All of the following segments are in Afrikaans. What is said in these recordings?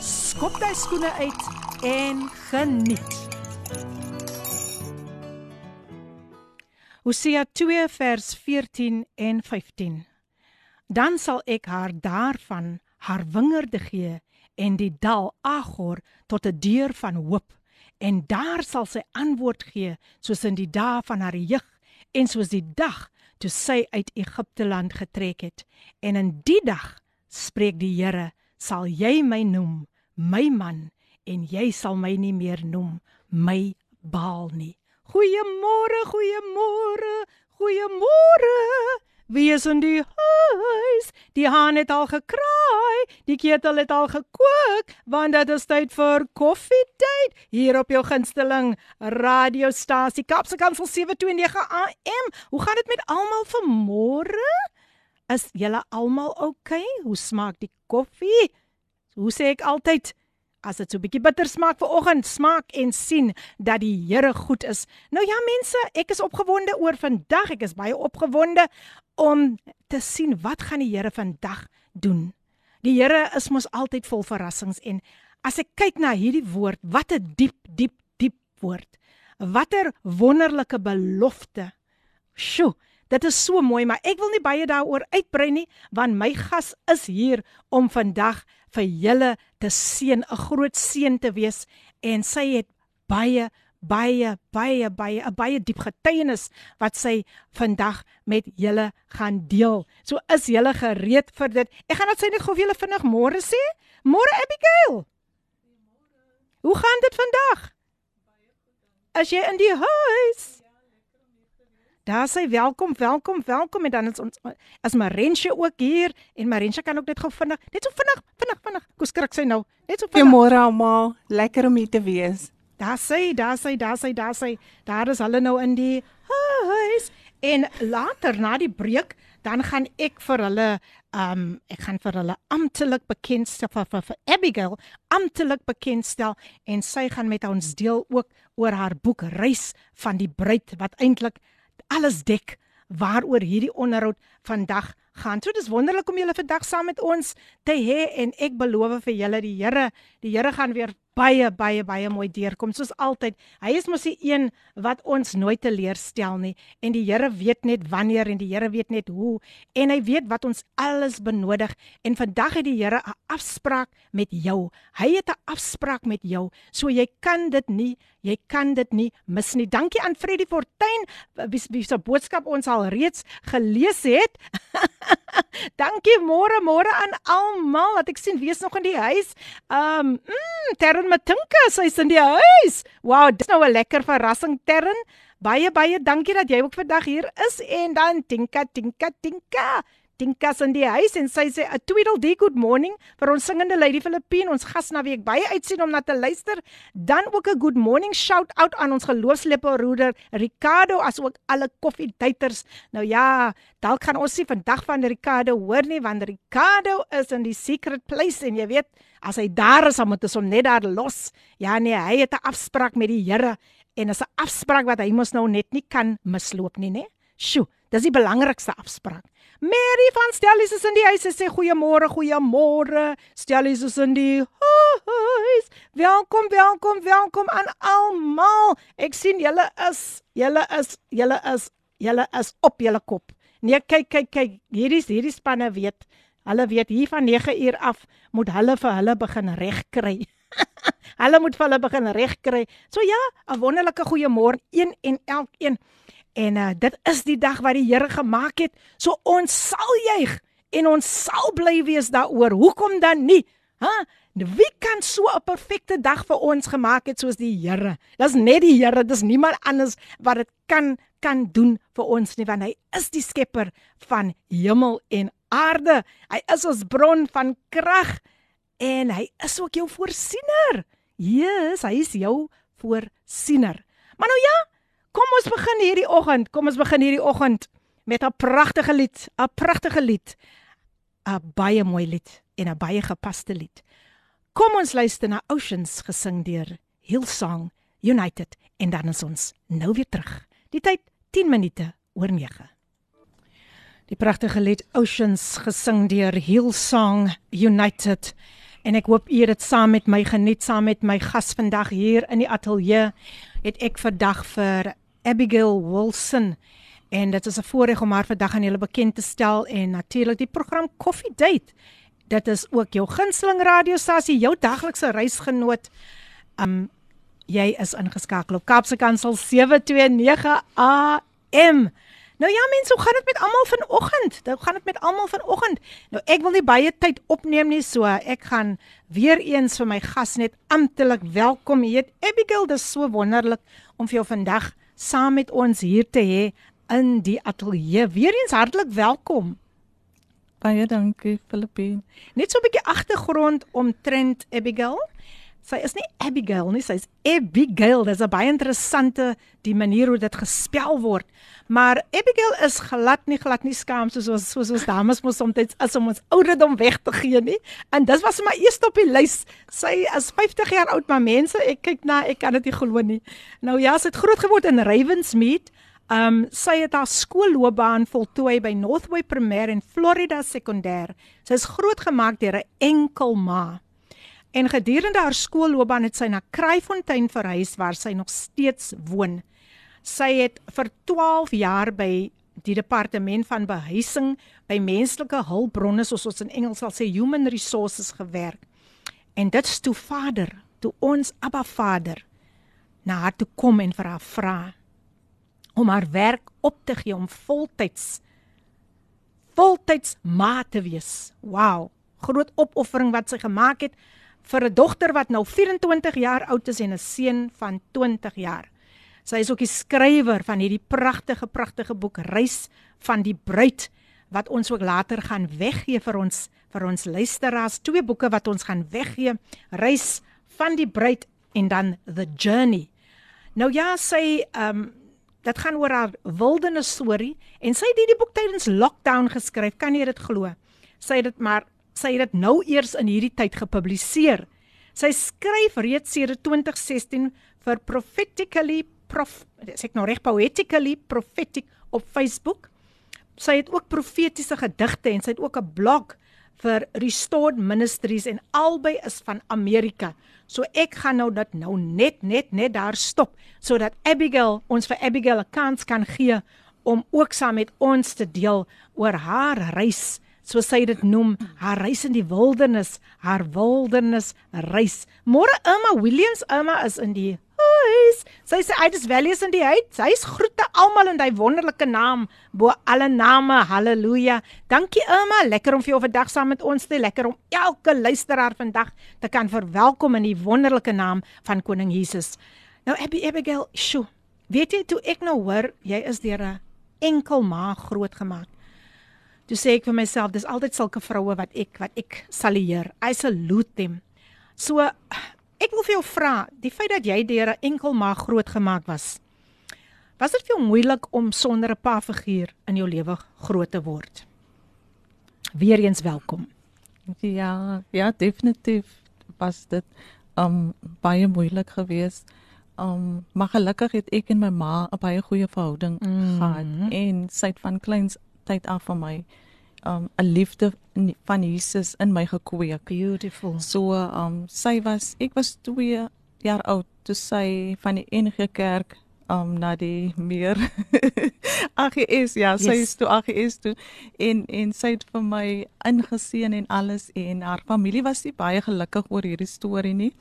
skop jou skoene uit en geniet. Hosea 2 vers 14 en 15. Dan sal ek haar daarvan haar wingerde gee en die dal Agor tot 'n deur van hoop en daar sal sy antwoord gee soos in die dae van haar jeug en soos die dag toe sy uit Egipte land getrek het en in die dag spreek die Here sal jy my noem my man en jy sal my nie meer noem my baal nie goeiemôre goeiemôre goeiemôre Wie is in die huis? Die haan het al gekraai, die ketel het al gekook, want dit is tyd vir koffietyd hier op jou gunsteling radiostasie Kapse Kansel 729 AM. Hoe gaan dit met almal vanmôre? Is julle almal oukei? Okay? Hoe smaak die koffie? Hoe sê ek altyd? As dit so 'n bietjie bitter smaak vir oggend, smaak en sien dat die Here goed is. Nou ja mense, ek is opgewonde oor vandag. Ek is baie opgewonde om te sien wat gaan die Here vandag doen. Die Here is mos altyd vol verrassings en as ek kyk na hierdie woord, wat 'n diep, diep, diep woord. Watter wonderlike belofte. Sjoe, dit is so mooi, maar ek wil nie baie daaroor uitbrei nie, want my gas is hier om vandag vir julle te seën, 'n groot seën te wees en sy het baie baie baie baie 'n baie diep getuienis wat sy vandag met julle gaan deel. So is julle gereed vir dit. Ek gaan net sê net gou vir julle vinnig môre sê. Môre Abigail. Hoe gaan dit vandag? As jy in die huis? Daar sê welkom, welkom, welkom en dan is ons as Marensje ook hier en Marensje kan ook net gou vinnig, net so vinnig, vinnig, vinnig. Kom skrik sy nou. Net so vinnig. Goeiemôre almal. Lekker om hier te wees. Daar sê, daar sê, daar sê, daar sê, daar is hulle nou in die huis en later na die breek dan gaan ek vir hulle um ek gaan vir hulle amptelik bekendstel vir, vir, vir Abigail amptelik bekendstel en sy gaan met ons deel ook oor haar boek Reis van die bruid wat eintlik alles dek waaroor hierdie onderhoud vandag gaan. So dis wonderlik om julle vandag saam met ons te hê en ek beloof vir julle die Here, die Here gaan weer baie baie baie mooi deurkom soos altyd. Hy is mos die een wat ons nooit teleurstel nie en die Here weet net wanneer en die Here weet net hoe en hy weet wat ons alles benodig en vandag het die Here 'n afspraak met jou. Hy het 'n afspraak met jou. So jy kan dit nie jy kan dit nie mis nie. Dankie aan Freddie Fortuin wie se boodskap ons al reeds gelees het. Dankie môre môre aan almal wat ek sien wees nog in die huis. Um mm, Terren Matinka, sy's in die huis. Wow, dis nou 'n lekker verrassing Terren. Baie baie dankie dat jy ook vandag hier is en dan Tinka Tinka Tinka. Tinkas in die huis en sy sê 'n tweedel good morning vir ons singende Lady Filippine, ons gas na wie ek baie uitsien om na te luister. Dan ook 'n good morning shout out aan ons geloofslepelroeder Ricardo as ook alle koffiedaters. Nou ja, dalk gaan ons nie vandag van Ricardo hoor nie want Ricardo is in die secret place en jy weet, as hy daar is, dan moet ons hom net daar los. Ja nee, hy het 'n afspraak met die Here en is 'n afspraak wat hy mos nou net nie kan misloop nie, né? Sjoe, dis die belangrikste afspraak. Mary van Stellies is in die huis. Sy sê goeiemôre, goeiemôre. Stellies is in die huis. Welkom, welkom, welkom aan almal. Ek sien julle is, julle is, julle is, julle is op julle kop. Nee, kyk, kyk, kyk. Hierdie hierdie spanne weet. Hulle weet hier van 9 uur af moet hulle vir hulle begin reg kry. hulle moet vir hulle begin reg kry. So ja, 'n wonderlike goeiemôre een en elkeen. En uh, dit is die dag wat die Here gemaak het. So ons sal juig en ons sal bly wees daaroor. Hoekom dan nie? Ha? Wie kan so 'n perfekte dag vir ons gemaak het soos die Here? Dis net die Here, dis niemand anders wat dit kan kan doen vir ons nie, want hy is die skepper van hemel en aarde. Hy is ons bron van krag en hy is ook jou voorsiener. Jesus, hy is jou voorsiener. Maar nou ja, kom ons begin hierdie oggend. Kom ons begin hierdie oggend met 'n pragtige lied, 'n pragtige lied. 'n Baie mooi lied en 'n baie gepaste lied. Kom ons luister na Oceans gesing deur Hillsong United en dan is ons nou weer terug. Die tyd 10 minute oor 9. Die pragtige lied Oceans gesing deur Hillsong United. En ek hoop het dit saam met my geniet saam met my gas vandag hier in die ateljee. Het ek vandag vir Abigail Wilson. En dit is 'n voorreg om haar vandag aan julle bekend te stel en natuurlik die program Coffee Date. Dit is ook jou gunsteling radiostasie jou daglikse reisgenoot. Um jy is ingeskakel op Kapse Kansel 729 AM Nou ja mense, hoe gaan dit met almal vanoggend? Hoe gaan dit met almal vanoggend? Nou ek wil nie baie tyd opneem nie, so ek gaan weer eens vir my gas net amptelik welkom heet. Abigail, dit is so wonderlik om vir jou vandag saam met ons hier te hê in die ateljee. Weereens hartlik welkom. Baie dankie, Filippine. Net so 'n bietjie agtergrond omtrent Abigail. Sy is nie Abigail nie, sy is Abigail. Dis 'n baie interessante die manier hoe dit gespel word. Maar Abigail is glad nie glad nie skaam soos ons soos ons dames mos soms as om ons ouderdom weg te gee nie. En dis was my eerste op die lys. Sy is 50 jaar oud, maar mense, ek kyk na, ek kan dit nie glo nie. Nou ja, sy het groot geword in Ravensmead. Um sy het haar skoolloopbaan voltooi by Northway Primêr en Florida Sekondêr. Sy is grootgemaak deur 'n enkel ma. En gedurende haar skoolloopbaan het sy na Kraaifontein verhuis waar sy nog steeds woon. Sy het vir 12 jaar by die departement van behuising by menslike hulpbronne soos ons in Engels sal sê human resources gewerk. En dit toe Vader, toe ons Abba Vader na haar toe kom en vir haar vra om haar werk op te gee om voltyds voltyds ma te wees. Wow, groot opoffering wat sy gemaak het vir 'n dogter wat nou 24 jaar oud is en 'n seun van 20 jaar. Sy is ook die skrywer van hierdie pragtige pragtige boek Reis van die bruid wat ons ook later gaan weggee vir ons vir ons luisteraars. Twee boeke wat ons gaan weggee, Reis van die bruid en dan The Journey. Nou ja, sy ehm um, dit gaan oor haar wildernis storie en sy het hierdie boek tydens lockdown geskryf. Kan jy dit glo? Sy het dit maar sy het dit nou eers in hierdie tyd gepubliseer. Sy skryf reeds sedert 2016 vir Prophetically Prof sê ek nou reg Poetically Prophetic op Facebook. Sy het ook profetiese gedigte en sy het ook 'n blog vir Restored Ministries en albei is van Amerika. So ek gaan nou dit nou net net net daar stop sodat Abigail ons vir Abigail 'n kans kan gee om ook saam met ons te deel oor haar reis soos sy dit noem, haar reis in die wildernis, haar wildernis reis. Môre Emma Williams, Emma is in die huis. Sy sê is wel eens in die huis. Sy is groete almal in daai wonderlike naam bo alle name. Halleluja. Dankie Emma, lekker om vir jou vandag saam met ons te lekker om elke luisteraar vandag te kan verwelkom in die wonderlike naam van koning Jesus. Nou Abby Abigail, sjo. Weet jy toe ek nou hoor jy is deur 'n enkel ma grootgemaak. Toe sê ek vir myself, dis altyd sulke vroue wat ek wat ek salueer. I salute them. So ek wil vir jou vra, die feit dat jy deur 'n enkel ma grootgemaak was, was dit vir jou moeilik om sonder 'n pa figuur in jou lewe groot te word? Weereens welkom. Ja, ja, definitief was dit um baie moeilik geweest. Um maar gelukkig het ek en my ma 'n baie goeie verhouding mm -hmm. gehad en sy het van kleins tyd af van my um 'n liefde van Jesus in my gekweek. Beautiful. So um sy was ek was 2 jaar oud toe sy van die enige kerk um na die meer AGS ja, sy yes. is toe AGS toe en en sy het vir my ingeseën en alles en haar familie was nie baie gelukkig oor hierdie storie nie.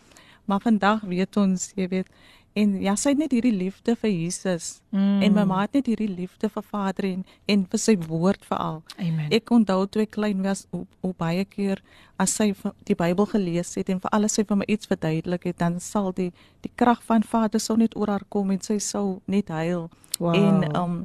Maar vandag weet ons, jy weet, en ja, sy het net hierdie liefde vir Jesus mm. en my ma het net hierdie liefde vir Vader en en vir sy woord veral. Amen. Ek onthou toe ek klein was op, op baie keer as sy die Bybel gelees het en vir alles sy vir my iets verduidelik het, dan sal die die krag van Vader sou net oor haar kom en sy sou net huil. Wow. En um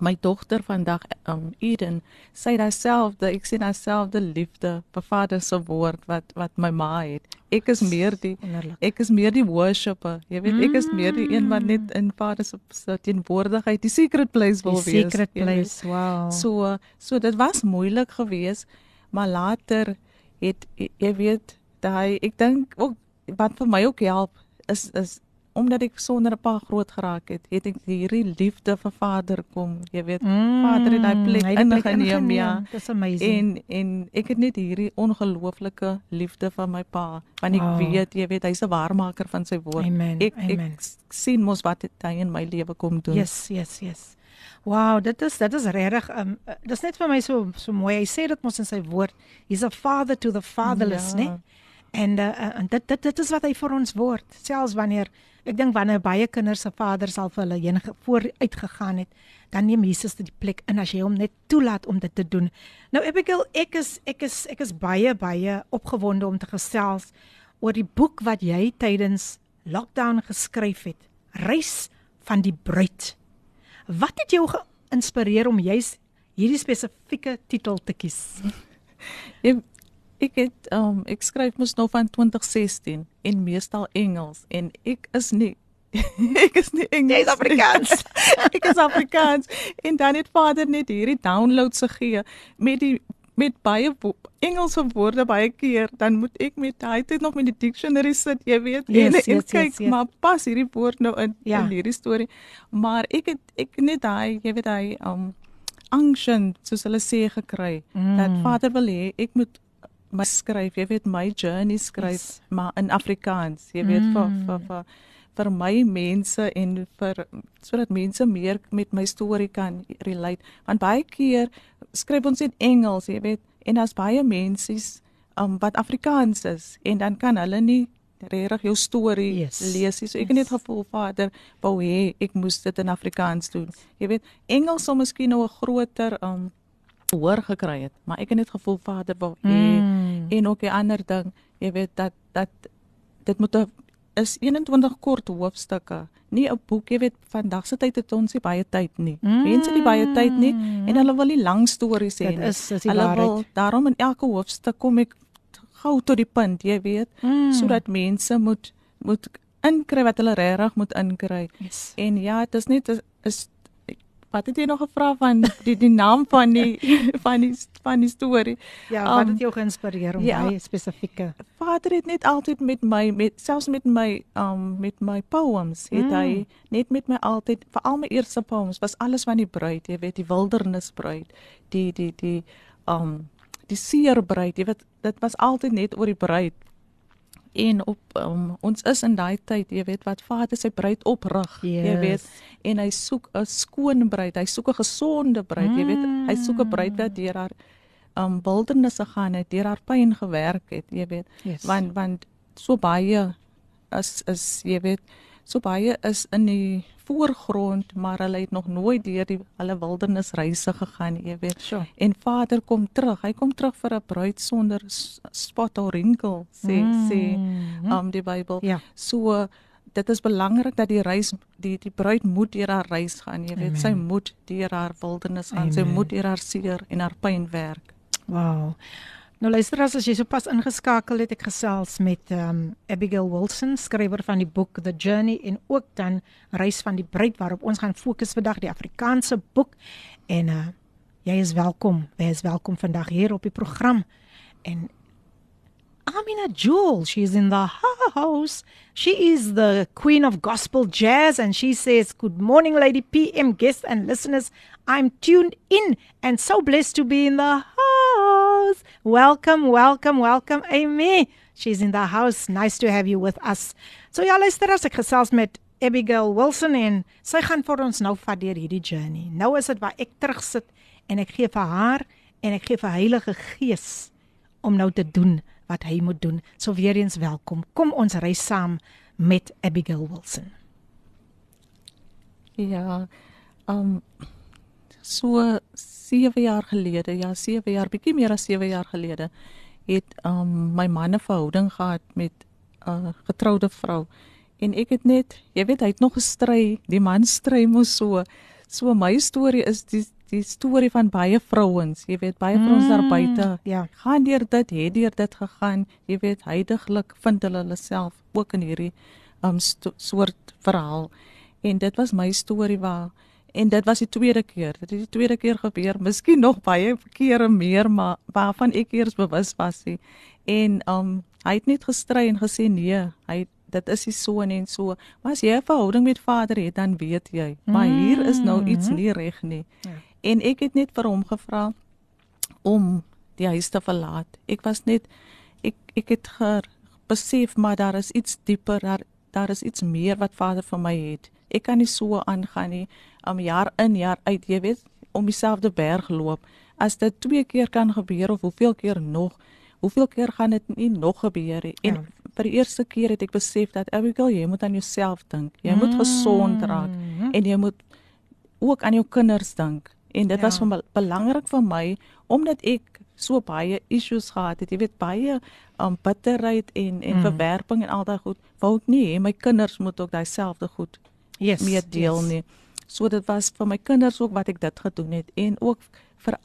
my dogter vandag um Eden sê dieselfde ek sien dieselfde liefde vir Vader se woord wat wat my ma het ek is meer die ek is meer die worshipper jy weet ek is meer die een wat net in Vader se teenwoordigheid die secret place wil Die wees secret jy weet. place. Wow. So so dit was moeilik geweest, maar later het jy weet daai ek dink ook wat vir my ook help is is omdat ek sonder 'n pa groot geraak het, het ek hierdie liefde vir Vader kom, jy weet. Vader het daai plek Mm, ingeneem, ja. Dis amazing. En en ek het net hierdie ongelooflike liefde van my pa, want ek Wow. weet, jy weet, hy's 'n waarmaker van sy woord. Amen, Ek amen. ek sien mos wat hy in my lewe kom doen. Yes, yes, yes. Wow, dit is dit is regtig um dis net vir my so so mooi. Hy sê dit mos in sy woord. He's a father to the fatherless, Ja. né? En uh, uh, en dit dit dit is wat hy vir ons word. Selfs wanneer ek dink wanneer baie kinders se vaders al vir hulle heen vooruit gegaan het, dan neem Jesus die plek in as jy hom net toelaat om dit te doen. Nou Abigail, ek is ek is ek is baie baie opgewonde om te gesels oor die boek wat jy tydens lockdown geskryf het. Reis van die bruid. Wat het jou geïnspireer om juis hierdie spesifieke titel te kies? Ek ek het um ek skryf mos nou van 2016 en meestal Engels en ek is nie ek is nie Engels. Jy's Afrikaans. ek is Afrikaans en dan het Vader net hierdie downloads gegee met die met baie wo Engelse woorde baie keer dan moet ek met hy het nog met die dictionary sit jy weet Yes, en, yes, en yes, kyk yes. maar pas hierdie woord nou in Ja. in hierdie storie maar ek het ek net hy jy weet hy um unction soos hulle sê gekry mm. dat Vader wil hê ek moet my skryf, jy weet my journey skryf, Yes. yes. maar in Afrikaans, jy weet mm. vir vir vir vir my mense en vir sodat mense meer met my storie kan relate. Want baie keer skryf ons in Engels, jy weet, en daar's baie mense um, wat Afrikaans is en dan kan hulle nie regtig jou storie Yes. lees nie. So ek het net gevoel Vader, wou hê ek moes dit in Afrikaans doen. Jy weet, Engels sou miskien nou 'n groter um hoor gekry het, maar ek het net gevoel Vader wou hê Mm. en ook 'n ander ding, jy weet dat dat dit moet 'n is 21 kort hoofstukke, nie 'n boek, jy weet vandag se tyd het ons nie baie tyd nie. Mm. Mense het nie baie tyd nie en hulle wil nie lang stories hê Dit nie. is- dis die hulle wil daarom in elke hoofstuk kom ek gou tot die punt, jy weet, Mm. sodat mense moet moet inkry wat hulle regtig moet inkry. Yes. En ja, dit is net 'n- is wat het jy nog gevra van die die naam van die van die van die storie? Ja, wat Um, het jou geïnspireer om ja. daai spesifieke? Vader het net altyd met my met selfs met my um met my poems het mm. hy net met my altyd veral my eerste poems was alles van die bruid, jy weet, die wildernisbruid, die die die um die seerbruid, jy weet, dit was altyd net oor die bruid. En op um, ons is in daai tyd, jy weet, wat Vader sy bruid oprig, jy weet, Yes. en hy soek 'n skoon bruid, hy soek 'n gesonde bruid, jy weet, hy soek 'n bruid wat deur haar um wildernisse gaan het, deur haar pyn gewerk het, jy weet. Yes. Want want so baie is is jy weet, so baie is in die voorgrond, maar hulle het nog nooit deur die hulle wildernisreise gegaan, jy weet. Sure. En Vader kom terug. Hy kom terug vir 'n bruid sonder spot of wrinkle, sê Mm. sê um die Bybel. Ja. So dit is belangrik dat die reis die die bruid moet deur haar reis gaan, jy weet. Sy Amen. moet deur haar wildernis gaan. Sy Amen. moet deur haar seer en haar pyn werk. Wow. Nou luister as jy sopas ingeskakel het, ek gesels met um Abigail Wilson, skrywer van die boek The Journey en ook dan Reis van die Bruid waarop ons gaan fokus vandag die Afrikaanse boek en uh jy is welkom. Jy is welkom vandag hier op die program. En Amina Jewel, she's in the house. She is the queen of gospel jazz, and she says, Good morning, Lady PM guests and listeners. I'm tuned in and so blessed to be in the house. Welcome, welcome, welcome, Amy. She's in the house. Nice to have you with us. So, ja, luister as ek gesels met Abigail Wilson en sy gaan vir ons nou vat deur hierdie journey. Nou is dit waar ek terugsit en ek gee vir haar en ek gee vir Heilige Gees om nou te doen wat hy moet doen. So weer eens welkom. Kom ons reis saam met Abigail Wilson. Ja. Um so 7 jaar gelede, ja, 7 jaar, bietjie meer as 7 jaar gelede, het um my man 'n verhouding gehad met 'n uh, getroude vrou. En ek het net, jy weet, hy het nog gestry, die man stry mos so. So my storie is die die storie van baie vrouens. Jy weet baie vrouens mm, daar buite. Ja. Gaan deur dit, het deur dit gegaan. Jy weet heidaglik vind hulle hulle self ook in hierdie um soort verhaal. En dit was my storie waar en dit was die tweede keer. Dit het die tweede keer gebeur. Miskien nog baie kere meer, maar waarvan ek eers bewus was. Nie. En um hy het net gestry en gesê nee, hy dit is nie so en so. Maar as jy 'n verhouding met Vader het, dan weet jy, maar hier is nou iets nie reg nie. Ja. En ek het net vir hom gevra om die huis te verlaat. Ek was net ek ek het besef maar daar is iets dieper, daar daar is iets meer wat Vader vir my het. Ek kan nie so aangaan nie, om jaar in jaar uit, jy weet, om dieselfde berg loop. As dit twee keer kan gebeur of hoeveel keer nog, hoeveel keer gaan dit nie nog gebeur nie. En ja vir die eerste keer het ek besef dat Abigail, jy moet aan jouself dink. Jy moet gesond raak mm. en jy moet ook aan jou kinders dink. En dit ja. was van belangrik vir my omdat ek so baie issues gehad het. Jy weet baie um bitterheid en en mm. verwerping en al daai goed. Wou ek nie hê my kinders moet ook daai selfde goed yes, mee deel yes. nie. So dit was vir my kinders ook wat ek dit gedoen het en ook vir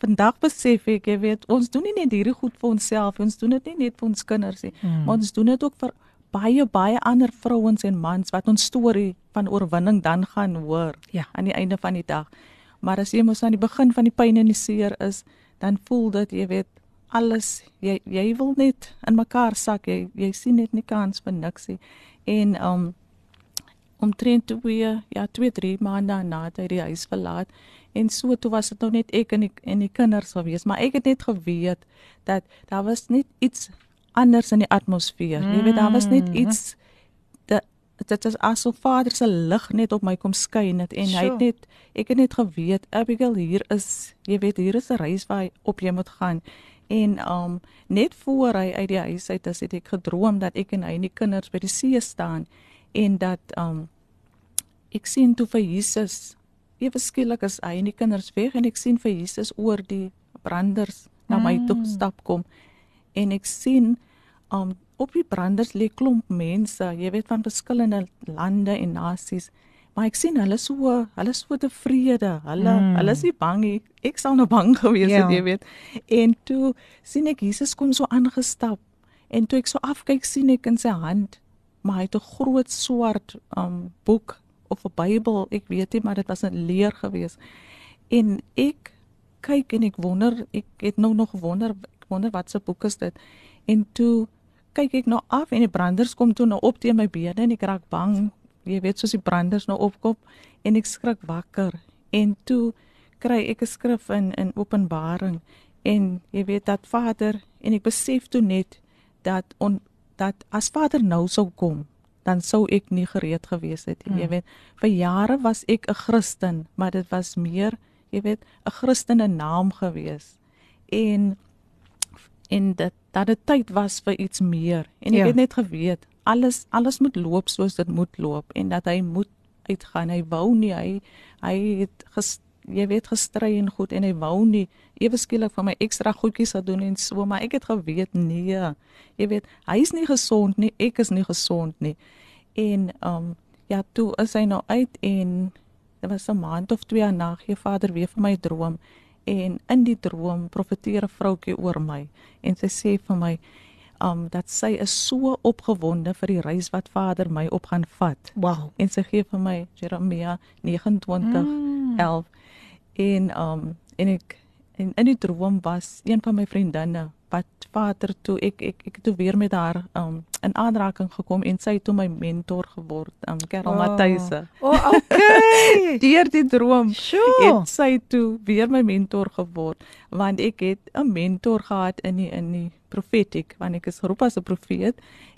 vandag besef ek, jy weet, ons doen nie net hierdie goed vir onsself, ons doen dit nie net vir ons kinders nie, hmm. maar ons doen dit ook vir baie baie ander vrouens en mans wat ons storie van oorwinning dan gaan hoor ja. aan die einde van die dag. Maar as jy mos aan die begin van die pyn en die seer is, dan voel dit, jy weet, alles jy jy wil net in mekaar sak. Jy jy sien net nie kans vir niks nie. En um omtrent twee ja, 2 3 maande na dat hy die huis verlaat En so toe was dit nou net ek en die en die kinders gewees, maar ek het net geweet dat daar was net iets anders in die atmosfeer. Mm. Jy weet daar was net iets dat dit is asof Vader se lig net op my kom skyn het en sure. hy het net ek het net geweet Abigail hier is, jy weet hier is 'n reis waar hy op jy moet gaan. En um net voor hy uit die huis uit is, het ek gedroom dat ek en hy en die kinders by die see staan en dat um ek sien toe vir Jesus ewe skielik is hy en die kinders weg en ek sien vir Jesus oor die branders na my mm. toe stap kom en ek sien um op die branders lê klomp mense jy weet van verskillende lande en nasies maar ek sien hulle so hulle is so tevrede hulle mm. hulle is nie bang nie ek sal nou bang gewees het yeah. Ja. jy weet en toe sien ek Jesus kom so aangestap en toe ek so afkyk sien ek in sy hand maar hy het 'n groot swart um boek of 'n Bybel, ek weet nie, maar dit was 'n leer gewees. En ek kyk en ek wonder, ek het nou nog gewonder, ek wonder wat se boek is dit. En toe kyk ek nou af en die branders kom toe nou op teen my bene en ek raak bang. Jy weet soos die branders nou opkom en ek skrik wakker. En toe kry ek 'n skrif in in Openbaring en jy weet dat Vader en ek besef toe net dat on, dat as Vader nou sou kom dan sou ek nie gereed gewees het nie. Jy hmm. weet, vir jare was ek 'n Christen, maar dit was meer, jy weet, 'n Christene naam gewees. En en dit dat dit tyd was vir iets meer. En ek ja. het net geweet alles alles moet loop soos dit moet loop en dat hy moet uitgaan. Hy wou nie hy hy het ges, jy weet gestry en goed en hy wou nie ewe skielik vir my ekstra goedjies sou doen en so maar ek het geweet nee. Jy weet, hy is nie gesond nie, ek is nie gesond nie. En um ja, toe is hy nou uit en dit was 'n maand of twee na gee Vader weer vir my droom en in die droom profeteer 'n vroutjie oor my en sy sê vir my um dat sy is so opgewonde vir die reis wat Vader my op gaan vat. Wow. En sy gee vir my Jeremia 29:11 mm. En um en ek en in die droom was een van my vriendinne wat Vader toe ek ek ek toe weer met haar um in aanraking gekom en sy het toe my mentor geword, um Karel oh. Matthys. O, oh, okay. Deur die droom sure. het sy toe weer my mentor geword want ek het 'n mentor gehad in die in die profetiek want ek is geroep as 'n profeet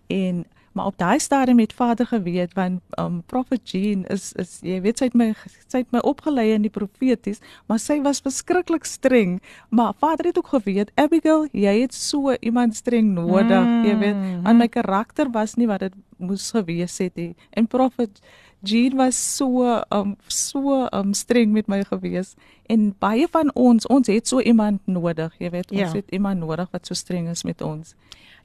en maar op daai stadium het Vader geweet want um Prophet Jean is is jy weet sy het my sy het my opgelei in die profeties maar sy was verskriklik streng. Maar Vader het ook geweet Abigail jy het so iemand streng nodig mm. jy weet. Aan my karakter was nie wat dit moes gewees het nie. En Prophet Jean was so um so um streng met my gewees. En baie van ons ons het so iemand nodig jy weet. Ons ja. het iemand nodig wat so streng is met ons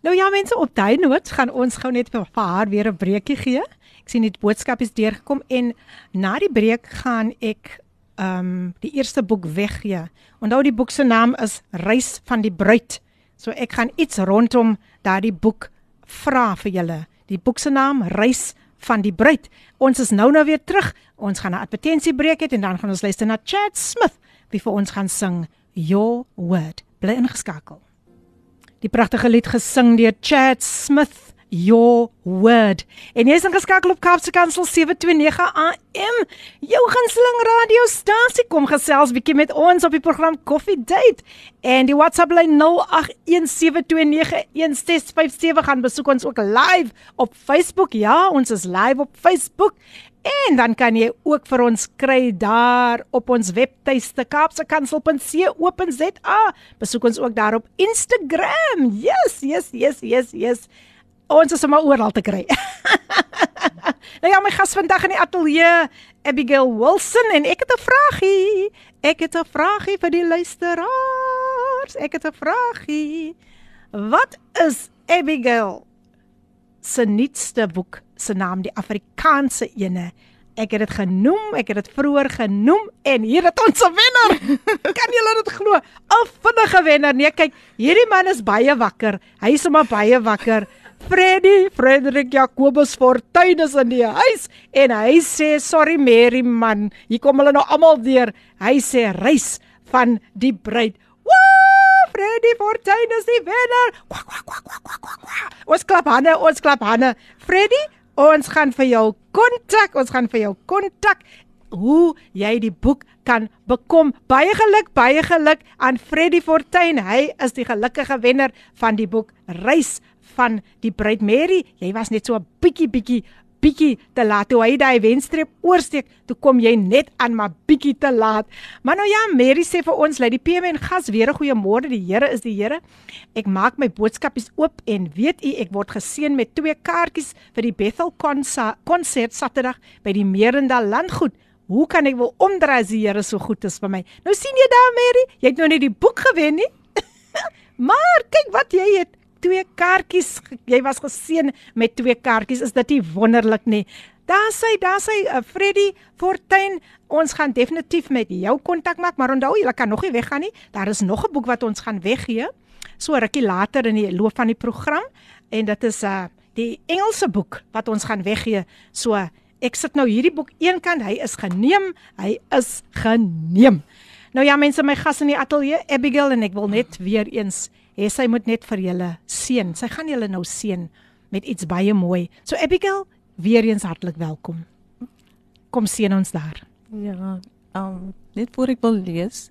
Nou ja mense op daai noot gaan ons gou net vir haar weer 'n breekie gee Ek sien die boodskap is deurgekom en na die breek gaan ek ehm um, die eerste boek weggee. Onthou die boek se naam is Reis van die bruid. So ek gaan iets rondom daardie boek vra vir julle. Die boek se naam Reis van die bruid. Ons is nou nou weer terug. Ons gaan 'n advertensiebreek hê en dan gaan ons luister na Chad Smith wie vir ons gaan sing Your Word. Bly ingeskakel. Die pragtige lied gesing deur Chad Smith your word. En jy's ingeskakel op Kaapse Kansel 729 AM. Jou gunsteling radiostasie kom gesels bietjie met ons op die program Coffee Date. En die WhatsApp lyn 0817291657 gaan besoek ons ook live op Facebook. Ja, ons is live op Facebook. En dan kan jy ook vir ons kry daar op ons webtuiste kaapsekansel.co.za. Besoek ons ook daar op Instagram. Yes, yes, yes, yes, yes. Ons is sommer oral te kry. nou ja, my gas vandag in die ateljee, Abigail Wilson en ek het 'n vragie. Ek het 'n vragie vir die luisteraars. Ek het 'n vragie. Wat is Abigail se nuutste boek se naam, die Afrikaanse ene? Ek het dit genoem, ek het dit vroeër genoem en hier het ons 'n wenner. kan julle dit glo? 'n Vinnige wenner. Nee, kyk, hierdie man is baie wakker. Hy is sommer baie wakker. Freddy, Frederik Jacobus Fortuin is in die huis en hy sê sorry Mary man, hier kom hulle nou almal deur. Hy sê reis van die bruid. Woe! Freddy Fortuin is die wenner. Kwak kwak kwak kwak kwak. kwak. Ons klap hande, ons klap hande. Freddy, ons gaan vir jou kontak, ons gaan vir jou kontak hoe jy die boek kan bekom. Baie geluk, baie geluk aan Freddy Fortuin. Hy is die gelukkige wenner van die boek Reis van die bruid Mary, jy was net so 'n bietjie bietjie bietjie te laat. Toe hy daai wenstreep oorsteek, toe kom jy net aan maar bietjie te laat. Maar nou ja, Mary sê vir ons, lei die PM en gas weer 'n goeiemôre. Die Here is die Here. Ek maak my boodskapies oop en weet u, ek word geseën met twee kaartjies vir die Bethel konsert Saterdag by die Merendal landgoed. Hoe kan ek wel omdraai as die Here so goed is vir my? Nou sien jy daar Mary, jy het nou net die boek gewen nie. maar kyk wat jy het twee kaartjies. Jy was geseën met twee kaartjies. Is dit nie wonderlik nie? Daar sê, daar sê uh, Freddy Fortuin, ons gaan definitief met jou kontak maak, maar onthou jy kan nog nie weggaan nie. Daar is nog 'n boek wat ons gaan weggee. So rukkie later in die loop van die program en dit is 'n uh, die Engelse boek wat ons gaan weggee. So ek sit nou hierdie boek eenkant, hy is geneem, hy is geneem. Nou ja mense, my gas in die ateljee Abigail en ek wil net weer eens hê sy moet net vir julle seën. Sy gaan julle nou seën met iets baie mooi. So Abigail, weer eens hartlik welkom. Kom seën ons daar. Ja, um net voor ek wil lees,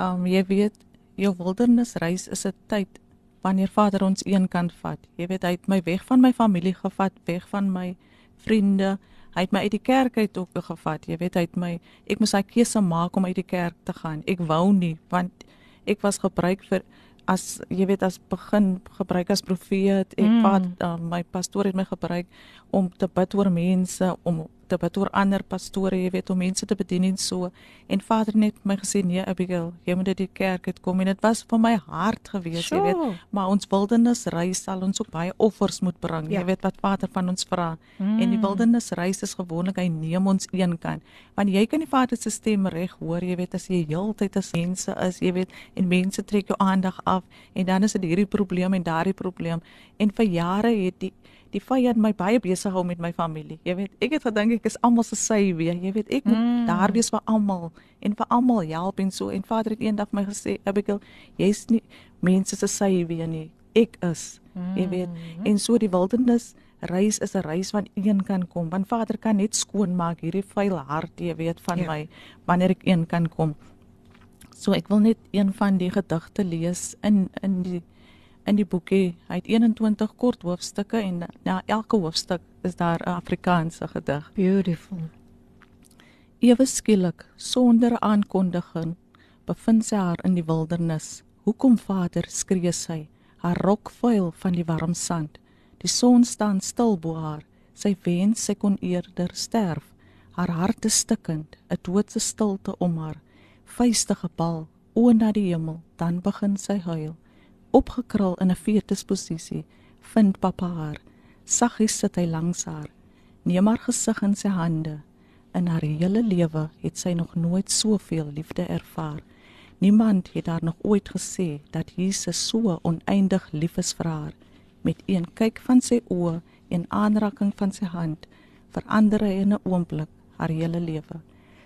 um jy weet, jou wildernisreis is 'n tyd wanneer Vader ons een kant vat. Jy weet hy het my weg van my familie gevat, weg van my vriende. Hy het my uit die kerk uit ook gevat. Jy weet hy het my ek moes hy keuse maak om uit die kerk te gaan. Ek wou nie want ek was gebruik vir as jy weet as begin gebruik as profeet ek mm. wat uh, my pastoor het my gebruik om te bid oor mense om te bid oor ander pastore, jy weet, om mense te bedien en so. En Vader net my gesê, "Nee, Abigail, jy moet uit die kerk het kom." En dit was vir my hard geweest, sure. jy weet. Maar ons wildernisreis sal ons ook baie offers moet bring. Ja. Jy weet wat Vader van ons vra. Mm. En die wildernisreis is gewoonlik hy neem ons een kant. Want jy kan die Vader se stem reg hoor, jy weet, as jy heeltyd as mense is, jy weet, en mense trek jou aandag af en dan is dit hierdie probleem en daardie probleem. En vir jare het die die vyand my baie besig hou met my familie. Jy weet, ek het gedink ek is almal se sy weer. Jy weet, ek moet mm. daar wees vir almal en vir almal help en so. En Vader het eendag my gesê, Abigail, jy's nie mense se sy weer nie. Ek is. Mm. Jy weet, en so die wildernis reis is 'n reis van een kan kom. Want Vader kan net skoon maak hierdie vuil hart, jy weet, van ja. my wanneer ek een kan kom. So ek wil net een van die gedigte lees in in die in die boekie. Hy het 21 kort hoofstukke en na elke hoofstuk is daar 'n Afrikaanse gedig. Beautiful. Ewe skielik, sonder aankondiging, bevind sy haar in die wildernis. Hoekom vader skree sy, haar rok vuil van die warm sand. Die son staan stil bo haar. Sy wens sy kon eerder sterf. Haar hart is stikkend, 'n doodse stilte om haar. Vuiste gebal, oë na die hemel, dan begin sy huil opgekrul in 'n fetusposisie, vind pappa haar. Saggies sit hy langs haar. Neem haar gesig in sy hande. In haar hele lewe het sy nog nooit soveel liefde ervaar. Niemand het haar nog ooit gesê dat Jesus so oneindig lief is vir haar. Met een kyk van sy oë en aanraking van sy hand verander hy in 'n oomblik haar hele lewe.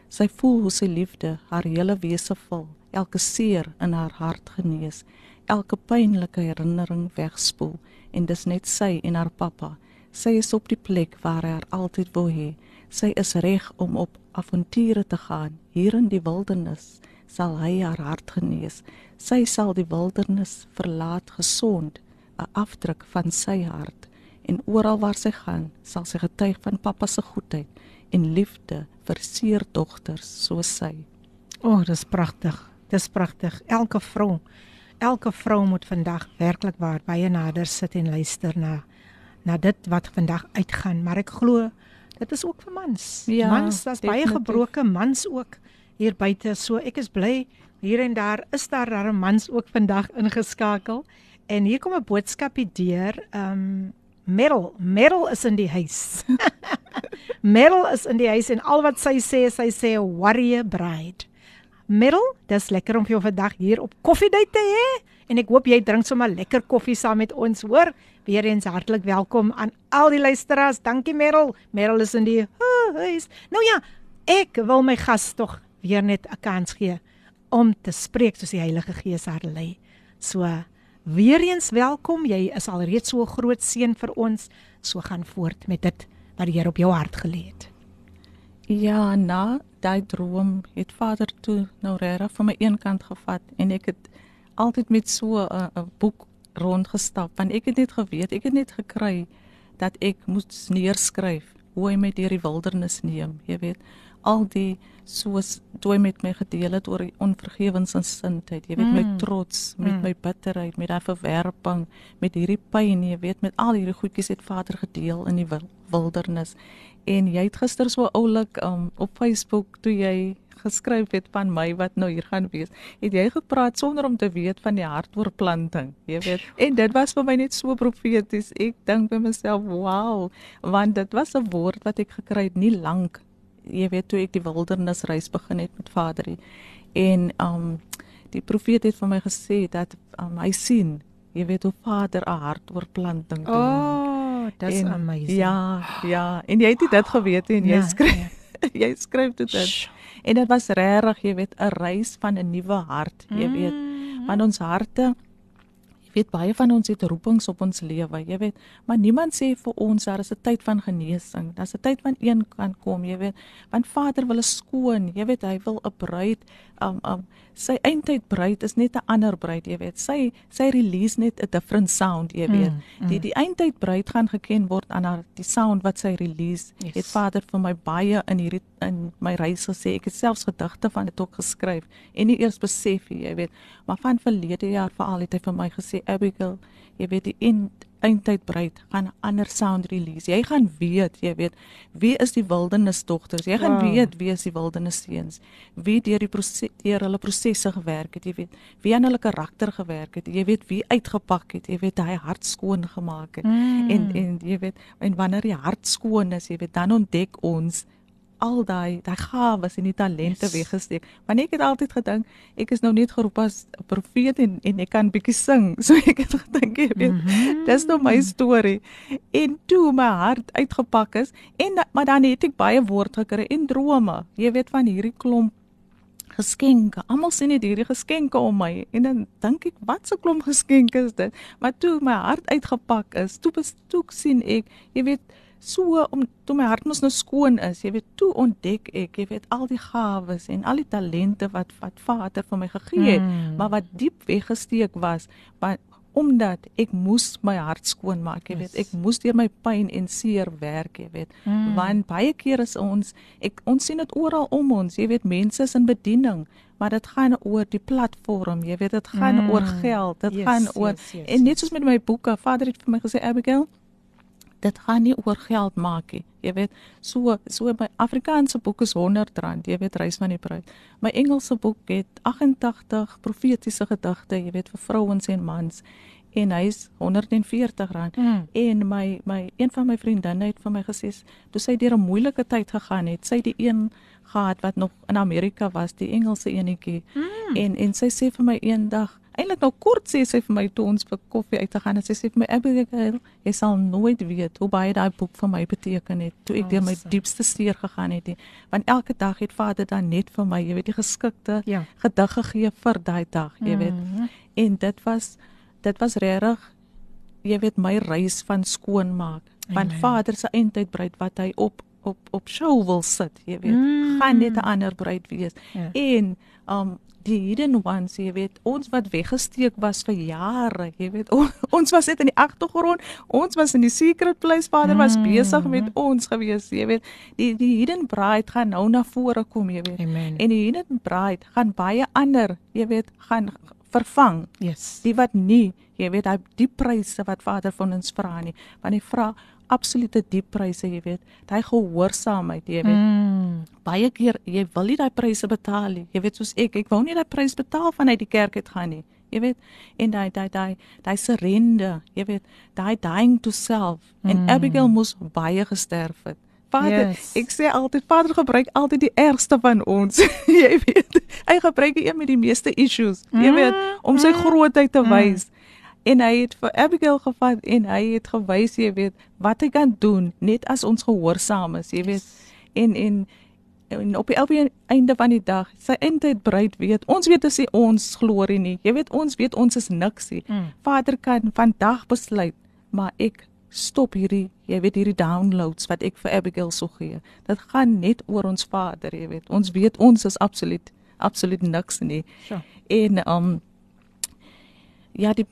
Sy voel hoe sy liefde haar hele wese vul, elke seer in haar hart genees, elke pynlike herinnering wegspoel en dis net sy en haar pappa. Sy is op die plek waar hy haar altyd wou hê. Sy is reg om op avonture te gaan hier in die wildernis sal hy haar hart genees. Sy sal die wildernis verlaat gesond, 'n afdruk van sy hart. En oral waar sy gaan, sal sy getuig van pappa se goedheid en liefde vir seer dogters soos sy. O, oh, dis pragtig. Dis pragtig. Elke vrou, elke vrou moet vandag werklik waar baie nader sit en luister na na dit wat vandag uitgaan, maar ek glo dit is ook vir mans. Ja, mans, daar's baie gebroke mans ook hier buite. So ek is bly hier en daar is daar daar mans ook vandag ingeskakel. En hier kom 'n boodskapie deur. Um Meryl, Meryl is in die huis. Meryl is in die huis en al wat sy sê sy sê warrior bride. Meryl, dis lekker om vir jou vandag hier op koffiedייט te hê en ek hoop jy drink sommer lekker koffie saam met ons, hoor? Weereens hartlik welkom aan al die luisteraars. Dankie Meryl. Meryl is in die huis. Nou ja, ek wil my gas tog weer net 'n kans gee om te spreek soos die Heilige Gees haar lei. So weer eens welkom. Jy is al reeds so 'n groot seën vir ons. So gaan voort met dit wat die Here op jou hart gelê het. Ja, na daai droom het Vader toe nou regtig van my een kant gevat en ek het altyd met so 'n boek rondgestap want ek het net geweet, ek het net gekry dat ek moet neerskryf hoe hy my deur die wildernis neem, jy weet al die soos toe met my gedeel het oor die onvergewensgesindheid, jy weet mm. my trots, met mm. my bitterheid, met daai verwerping, met hierdie pyn, jy weet met al hierdie goedjies het Vader gedeel in die wildernis. En jy het gister so oulik um, op Facebook toe jy geskryf het van my wat nou hier gaan wees. Het jy gepraat sonder om te weet van die hartoorplanting, jy weet. En dit was vir my net so profeties. Ek dink by myself, "Wow," want dit was 'n woord wat ek gekry het nie lank jy weet toe ek die wildernisreis begin het met Vader en um die profeet het vir my gesê dat um, hy sien jy weet hoe Vader 'n hartoorplanting doen. Oh, dis amazing. Ja, ja, en jy het dit geweet en jy nee, skryf nee. jy skryf dit dit. En dit was regtig, jy weet, 'n reis van 'n nuwe hart, jy weet. Mm. Want ons harte Jy weet baie van ons het roepings op ons lewe, jy weet, maar niemand sê vir ons daar is 'n tyd van genesing. Daar's 'n tyd van een kan kom, jy weet. Want Vader wil 'n skoon, jy weet, hy wil 'n bruid, um um sy eindtyd bruid is net 'n ander bruid, jy weet. Sy sy release net 'n different sound, jy weet. Mm, mm. Die die eindtyd bruid gaan geken word aan haar die sound wat sy release. Yes. Het Vader vir my baie in hierdie in my reis gesê. Ek het selfs gedigte van dit ook geskryf en nie eers besef nie, jy weet. Maar van verlede jaar veral het hy vir my gesê, Abigail, jy weet die end eindtyd bruid gaan ander sound release. Jy gaan weet, jy weet, wie is die wildernis dogters? Jy gaan wow. weet wie is die wildernis seuns? Wie deur die proses deur hulle prosesse gewerk het, jy weet, wie aan hulle karakter gewerk het. Jy weet wie uitgepak het, jy weet hy hart skoon gemaak het. Mm. En en jy weet, en wanneer die hart skoon is, jy weet, dan ontdek ons al daai daai gawes en die talente yes. weggesteek. Want ek het altyd gedink ek is nou net geroep as 'n profeet en en ek kan bietjie sing. So ek het gedink jy weet, mm -hmm. dis nou my storie. En toe my hart uitgepak is en maar dan het ek baie woord gekry en drome. Jy weet van hierdie klomp geskenke. Almal sien net hierdie geskenke om my en dan dink ek wat 'n klomp geskenke is dit. Maar toe my hart uitgepak is, toe bestoek sien ek, jy weet so om toe my hart mos nou skoon is, jy weet, toe ontdek ek, jy weet, al die gawes en al die talente wat wat Vader vir my gegee het, mm. maar wat diep weggesteek was, maar omdat ek moes my hart skoon maak, jy weet, ek moes deur my pyn en seer werk, jy weet. Mm. Want baie keer is ons ek ons sien dit oral om ons, jy weet, mense is in bediening, maar dit gaan oor die platform, jy weet, dit gaan mm. oor geld, dit yes, gaan oor yes, yes, en net soos met my boeke, Vader het vir my gesê, Abigail, dit gaan nie oor geld maak nie. Jy weet, so so my Afrikaanse boek is R100, jy weet, reis van die bruid. My Engelse boek het 88 profetiese gedigte, jy weet, vir vrouens en mans. en hy's 140 rand Mm. en my my een van my vriendinne het vir my gesê toe sy deur 'n moeilike tyd gegaan het sy die een gehad wat nog in Amerika was die Engelse enetjie Mm. en en sy sê vir my eendag eintlik nou kort sê sy vir my toe ons vir koffie uit te gaan en sy sê vir my Abigail jy sal nooit weet hoe baie daai boek vir my beteken het toe ek deur my Awesome. diepste seer gegaan het nie. want elke dag het Vader dan net vir my jy weet die geskikte Ja. gedig gegee vir daai dag jy weet Mhm. en dit was dit was regtig jy weet my reis van skoonmaak want Amen. Vader se eindtydbruid wat hy op op op show wil sit jy weet Mm. gaan net 'n ander bruid wees Ja. en um die hidden ones jy weet ons wat weggesteek was vir jare jy weet on, ons was net in die agtergrond ons was in die secret place Vader was Mm. besig met ons gewees jy weet die die hidden bride gaan nou na vore kom jy weet Amen. en die hidden bride gaan baie ander jy weet gaan vervang yes. die wat nie jy weet hy die pryse wat Vader van ons vra nie want hy vra absolute diep pryse jy weet hy gehoorsaamheid jy weet Mm. baie keer jy wil nie daai pryse betaal nie jy weet soos ek ek wou nie daai prys betaal van uit die kerk uit gaan nie jy weet en daai daai daai daai surrender jy weet daai dying to self en Mm. Abigail moes baie gesterf het Vader, Yes. ek sê altyd Vader gebruik altyd die ergste van ons. jy weet, hy gebruik die een met die meeste issues, jy weet, om sy grootheid te wys. En hy het vir Abigail gevat en hy het gewys, jy weet, wat hy kan doen net as ons gehoorsaam is, jy weet. En en en op die elke einde van die dag, sy eindtyd bruid weet, ons weet as ons glorie nie. Jy weet, ons weet ons is niks nie. Mm. Vader kan vandag besluit, maar ek stop hierdie, jy weet hierdie downloads wat ek vir Abigail sou gee. Dit gaan net oor ons Vader, jy weet. Ons weet ons is absoluut absoluut niks nie. Sure. En um ja, die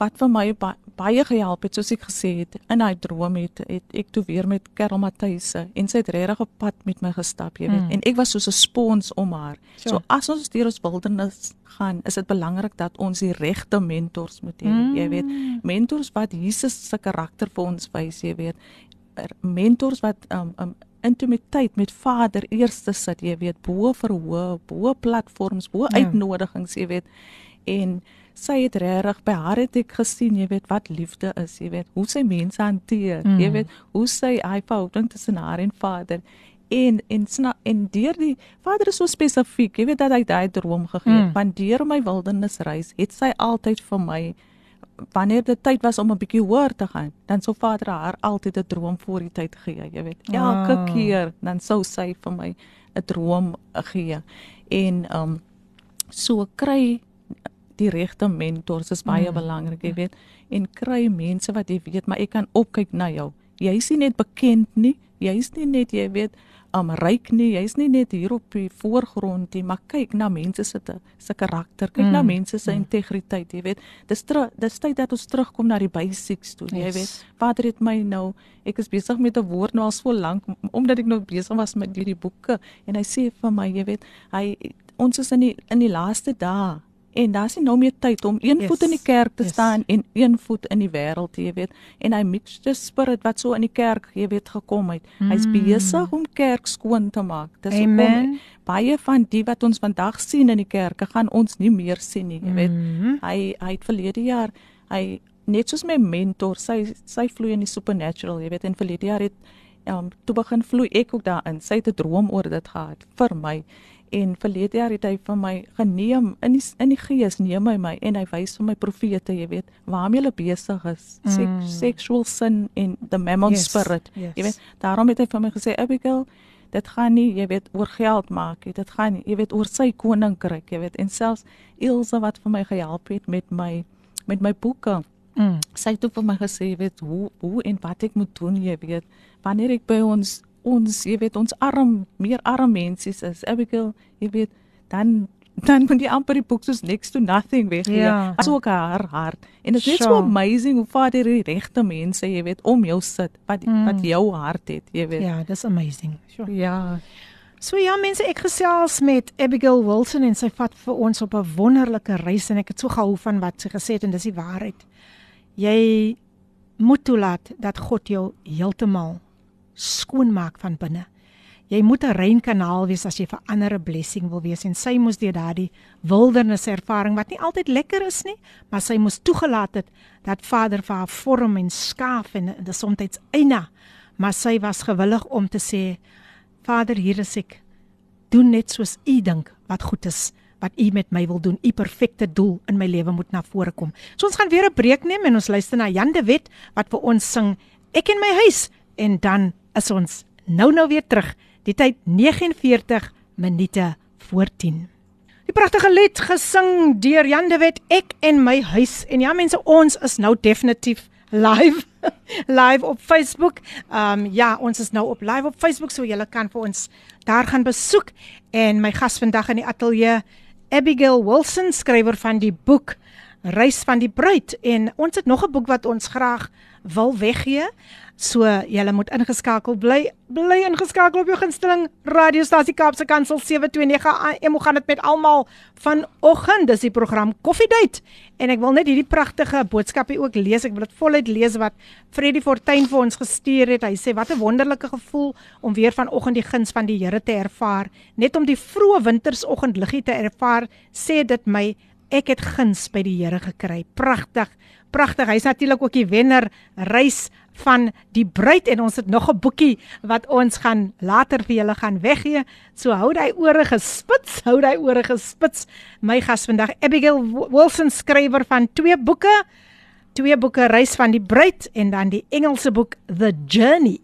wat vir my ba baie gehelp het, soos ek gesê het, in hy droom het, het ek toe weer met Karel Matthys en sy het regtig op pad met my gestap, jy weet. Mm. En ek was soos 'n spons om haar. Sure. So as ons deur ons wildernis gaan, is dit belangrik dat ons die regte mentors moet hê, Mm. jy weet. Mentors wat Jesus se karakter vir ons wys, jy weet. Er- Mentors wat um, um intimiteit met Vader eerste sit, jy weet, bo verhoog, bo platforms, bo Ja. uitnodigings, jy weet. En sy het regtig by haar het ek gesien, jy weet, wat liefde is, jy weet, hoe sy mense hanteer, Mm. jy weet, hoe sy hy verhouding tussen haar en Vader en en sna, en deur die Vader is so spesifiek, jy weet dat hy daai droom gegee het, Mm. want deur my wildernisreis het sy altyd vir my wanneer dit tyd was om 'n bietjie hoër te gaan, dan sou Vader haar altyd 'n droom voor die tyd gee, jy weet. Elke Wow. keer dan sou sy vir my 'n droom gee. En um so kry die regte mentors is baie Mm. belangrik, jy weet. En kry mense wat jy weet, maar ek kan opkyk na jou. Jy's nie net bekend nie, jy's nie net jy weet um ryk nie, jy's nie net hier op die voorgrond nie, maar kyk na mense se se karakter, kyk mm. na Mm, mense se mm. integriteit, jy weet. Dis dis tyd dat ons terugkom na die basics toe, jy Yes. weet. Vader het my nou, ek is besig met 'n woord nou al so lank omdat ek nou besig was met hierdie boeke en hy sê vir my, jy weet, hy ons is in die in die laaste dae en daar's nie nou meer tyd om een Yes. voet in die kerk te Yes. staan en een voet in die wêreld, jy weet. En hy mix the spirit wat so in die kerk, jy weet, gekom het. Hy's Mm. besig om kerk skoon te maak. Dis hoekom baie van die wat ons vandag sien in die kerke gaan ons nie meer sien nie, jy weet. Mhm. Hy hy het verlede jaar hy net soos my mentor, sy sy vloei in die supernatural, jy weet, en verlede jaar het um toe begin vloei ek ook daarin. Sy het 'n droom oor dit gehad vir my. En verlede jaar het hy vir my geneem in die in die gees neem hy my en hy wys vir my profete, jy weet, waarmee hulle besig is. Sek, Mm. Sexual sin en the mammon Yes, spirit. yes. Jy weet, daarom het hy vir my gesê Abigail, dit gaan nie, jy weet, oor geld maak nie. Dit gaan, jy weet, oor sy koninkryk, jy weet. En selfs Ilse wat vir my gehelp het met my met my boeke. Mm. Sy het ook vir my gesê, jy weet, hoe hoe en wat ek moet doen, jy weet. Wanneer ek by ons ons, jy weet, ons arm, meer arm mense is, Abigail, jy weet, dan dan moet jy amper die boek soos next to nothing weggee. Ja. Asook haar hart. En dit is net so amazing hoe Vader die regte mense, jy weet, om jou sit wat Mm. wat jou hart het, jy weet. Ja, dis amazing. Sure. Ja. So ja mense, ek gesels met Abigail Wilson en sy vat vir ons op 'n wonderlike reis en ek het so gehou van wat sy gesê het en dis die waarheid. Jy moet toelaat dat God jou heeltemal skoon maak van binne. jy moet 'n rein kanaal wees as jy vir ander 'n blessing wil wees en sy moes deur daardie wildernis ervaring wat nie altyd lekker is nie, maar sy moes toegelaat het dat Vader vir haar vorm en skaaf en dit soms eina, maar sy was gewillig om te sê Vader, hier is ek. Doen net soos U dink wat goed is wat u met my wil doen. U perfekte doel in my lewe moet na vore kom. So ons gaan weer 'n breek neem en ons luister na Jan de Wet wat vir ons sing Ek in my huis en dan is ons nou nou weer terug. Die tyd 49 minute voor 10. Die pragtige lied gesing deur Jan de Wet Ek en my huis. En ja mense, ons is nou definitief live live op Facebook. Ehm um, ja, ons is nou op live op Facebook so julle kan vir ons daar gaan besoek en my gas vandag in die ateljee Abigail Wilson, skrywer van die boek Reis van die Bruid en ons het nog 'n boek wat ons graag wil weggee. So julle moet ingeskakel bly bly ingeskakel op jou gunsteling radiostasie Kaapse Kansel 729 AM. Hoe gaan dit met almal vanoggend? Dis die program Coffee Date en ek wil net hierdie pragtige boodskapie ook lees. Ek wil dit voluit lees wat Freddie Fortuin vir ons gestuur het. Hy sê wat 'n wonderlike gevoel om weer vanoggend die guns van die Here te ervaar. Net om die vroeë wintersoggendliggie te ervaar, sê dit my ek het guns by die Here gekry. Pragtig. Pragtig. Hy's natuurlik ook die wenner reis van die bruid en ons het nog 'n boekie wat ons gaan later vir julle gaan weggee. So hou daai ore gespits, hou daai ore gespits. My gas vandag Abigail Wilson skrywer van twee boeke. Twee boeke Reis van die bruid en dan die Engelse boek The Journey.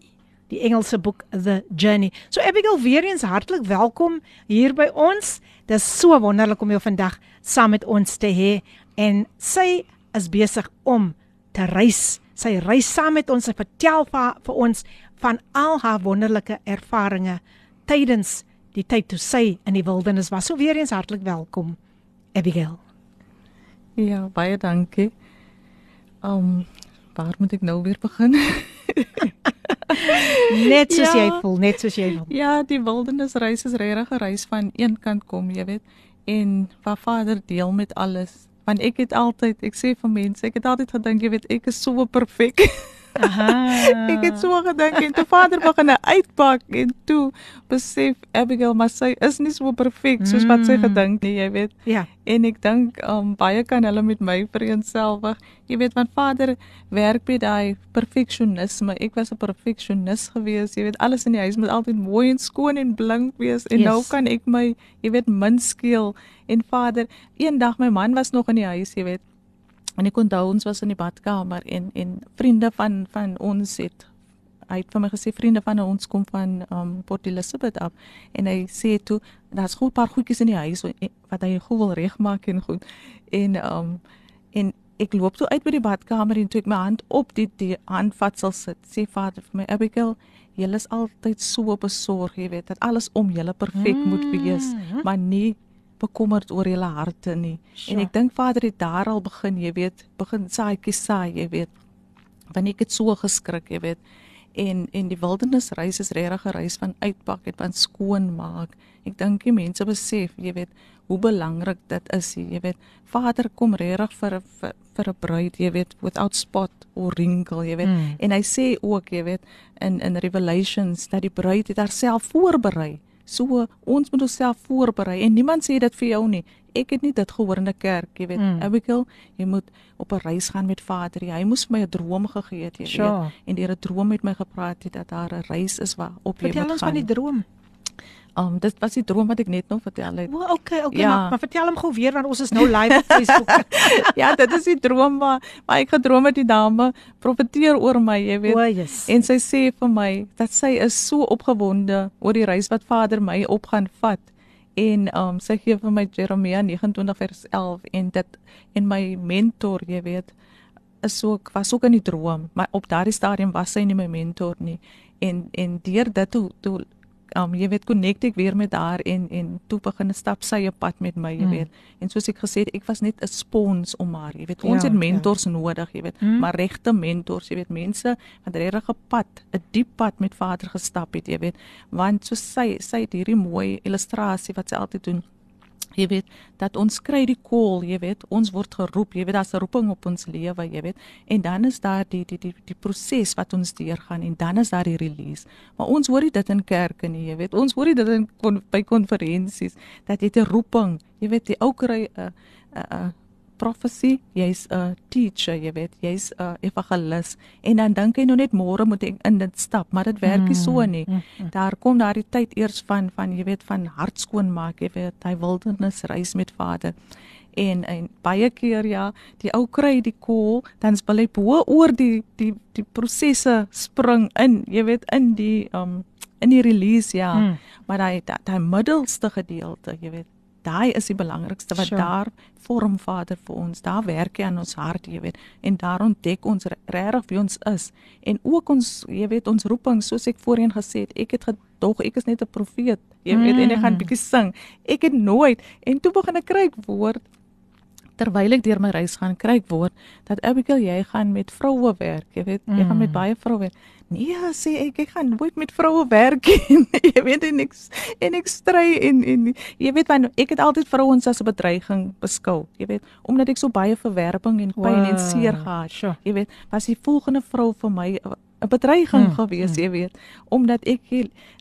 Die Engelse boek The Journey. So Abigail weer eens hartlik welkom hier by ons. Dit is so wonderlik om jou vandag saam met ons te hê en sy is besig om te reis sy reis saam met ons en vertel vir, vir ons van al haar wonderlike ervarings tydens die tyd toe sy in die wildernis was. So weer eens hartlik welkom Abigail. Ja, baie dankie. Um waar moet ek nou weer begin? net soos ja, jy voel, net soos jy voel. Ja, die wildernisreis is regtig 'n reis van een kant kom, jy weet, en waar Vader deel met alles. Want ek het altyd ek sê vir mense ek het altyd gedink jy weet ek is so perfek Aha. ek het so gedink en toe vader begin uitpak en toe besef Abigail maar sy is nie so perfek soos wat sy mm. gedink nie, jy weet. Ja. En ek dink um, baie kan hulle met my vereenselwig. Jy weet want vader werk by daai perfeksionisme. Ek was 'n perfeksionis gewees. Jy weet alles in die huis moet altyd mooi en skoon en blink wees en nou yes. nou kan ek my jy weet min skeel en vader eendag my man was nog in die huis, jy weet En ek onthou ons was in die badkamer en en vriende van van ons het hy het vir my gesê vriende van ons kom van um Port Elizabeth af en hy sê toe daar's goed paar goedjies in die huis wat hy gou wil regmaak en goed en um en ek loop toe uit by die badkamer en toe ek my hand op die die handvatsel sit sê vader vir my Abigail jy is altyd so besorg jy weet dat alles om julle perfek mm. moet wees maar nie bekommerd oor julle harte nie. Sure. En ek dink Vader het daar al begin, jy weet, begin saaitjies saai, jy weet. Want ek het so geskrik, jy weet. En en die wildernisreis is regtig 'n reis van uitpak en van skoon maak. Ek dink die mense besef, jy weet, hoe belangrik dit is, jy weet. Vader kom regtig vir vir vir 'n bruid, jy weet, without spot or wrinkle, jy weet. Mm. En hy sê ook, jy weet, in in Revelations dat die bruid het haarself voorberei. So ons moet onsself voorberei en niemand sê dit vir jou nie. Ek het nie dit gehoor in 'n kerk, jy weet. Mm. Abigail, jy moet op 'n reis gaan met Vader. Hy moes my 'n droom gegee het, jy sure. weet. En deur 'n droom met my gepraat het dat daar 'n reis is waar op jy moet gaan. Vertel ons van die droom. Um dit was die droom wat ek net nog vertel het. O, okay, okay, ja. maar, maar vertel hom gou weer want ons is nou live op Facebook. ja, dit is die droom waar, waar ek gedroom het die dame profeteer oor my, jy weet. O, yes. En sy sê vir my dat sy is so opgewonde oor die reis wat Vader my op gaan vat. En um sy gee vir my Jeremia 29 vers 11 en dit en my mentor, jy weet, is so was ook in die droom, maar op daardie stadium was sy nie my mentor nie. En en deur dit toe, toe um jy weet connect ek weer met haar en en toe begin 'n stap sy op pad met my, jy mm. weet. En soos ek gesê het, ek was net 'n spons om haar, jy weet. Ons ja, het mentors ja. nodig, jy weet, mm. maar regte mentors, jy weet, mense wat regtig 'n pad, 'n diep pad met Vader gestap het, jy weet. Want so sy sy het hierdie mooi illustrasie wat sy altyd doen jy weet dat ons kry die call jy weet. Ons word geroep jy weet daar's 'n roeping op ons lewe jy weet. En dan is daar die die die die proses wat ons deurgaan en dan is daar die release. Maar ons hoor dit in kerke nie jy weet. Ons hoor dit in kon, by konferensies dat jy 'n roeping jy weet die ou kry 'n uh, 'n uh, uh, prophecy, jy's 'n teacher, jy weet, jy's 'n evangelis en dan dink jy nou net môre moet ek in dit stap, maar dit werk nie so Mm, nie. Daar kom daardie tyd eers van van jy weet van hart skoon maak, jy weet, hy wildernis reis met Vader. En en baie keer ja, die ou kry die call, dan wil hy bo oor die die die prosesse spring in, jy weet, in die um in die release ja. Mm. Maar daai daai middelste gedeelte, jy weet, daai is die belangrikste wat Sure. daar vorm Vader vir ons. Daar werk hy aan ons hart, jy weet, en daar ontdek ons re- regtig wie ons is en ook ons, jy weet, ons roeping, soos ek voorheen gesê het, ek het gedog ek is net 'n profeet, jy weet, en ek gaan Mm. bietjie sing. Ek het nooit en toe begin ek kry ek woord terwyl ek deur my reis gaan kry ek woord dat Abigail jy gaan met vroue werk, jy weet, jy gaan met Mm. baie vroue werk. Nee, sê ek ek gaan nooit met vroue werk nie. jy weet en ek en ek stry en en jy weet want ek het altyd vrouens as 'n bedreiging beskou. Jy weet, omdat ek so baie verwerping en pyn en seer Wow, gehad. sure. Jy weet, was die volgende vrou vir my 'n bedreiging Mm, gewees, mm. jy weet, omdat ek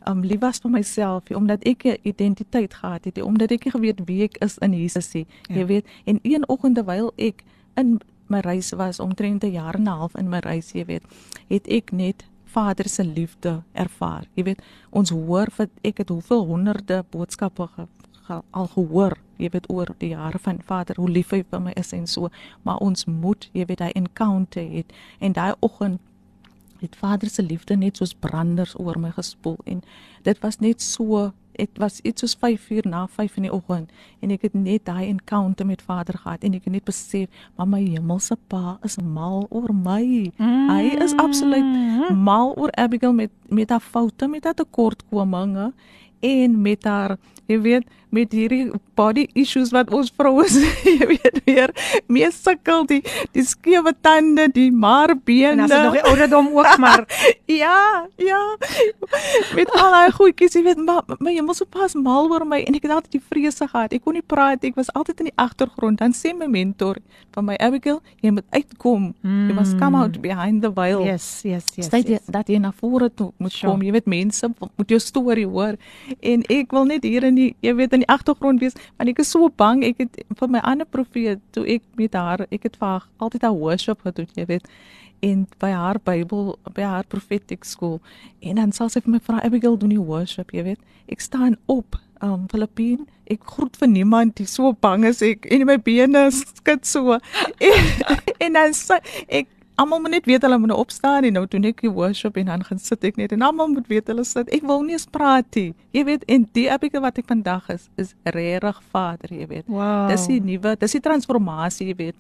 um lief was vir myself, omdat ek 'n identiteit gehad het, omdat ek nie geweet wie ek is in Jesus nie. Jy Ja. weet, en een oggend terwyl ek in my reis was omtrent 'n jaar en 'n half in my reis, jy weet, het ek net Vader se liefde ervaar. Jy weet, ons hoor wat ek het hoeveel honderde boodskappe ge, ge, al gehoor, jy weet oor die jare van Vader hoe lief hy vir my is en so, maar ons moet, jy weet, hy encounter het en daai oggend het Vader se liefde net soos branders oor my gespoel en dit was net so dit was iets soos 5 uur na 5 in die oggend en ek het net daai encounter met Vader gehad en ek het net besef maar my hemelse Pa is mal oor my. Hy is absoluut Mm. mal oor Abigail met met haar foute, met haar tekortkominge en met haar jy weet met hierdie body issues wat ons vroue jy weet weer mee sukkel die die skewe tande, die marbene. En as dit nog die ouderdom ook maar Ja, ja. Met al daai goedjies, jy weet, maar my hemelse pas mal oor my en ek het altyd die vrese gehad. Ek kon nie praat, ek was altyd in die agtergrond. Dan sê my mentor van my Abigail, jy moet uitkom. Jy must come out behind the veil. yes, yes, yes. Jy yes. dat jy na vore toe moet Sure. kom. Jy weet mense moet jou storie hoor. En ek wil net hier in die jy weet in die agtergrond wees want ek is so bang. Ek het vir my ander profeet toe ek met haar, ek het vir haar altyd haar worship gedoen, jy weet. En by haar Bybel, by haar prophetic school. En dan sal sy vir my vra Abigail doen die worship, jy weet. Ek staan op um Filippien ek groet vir niemand die so bang is ek en my bene skud so en, en dan sê ek almal moet net weet hulle moet nou opstaan en nou doen ek die worship en dan gaan sit ek net en almal moet weet hulle sit. Ek wil nie eens praat nie. Jy weet en die Abigail wat ek vandag is is regtig vader jy weet. Wow. dis die nuwe dis die transformasie jy weet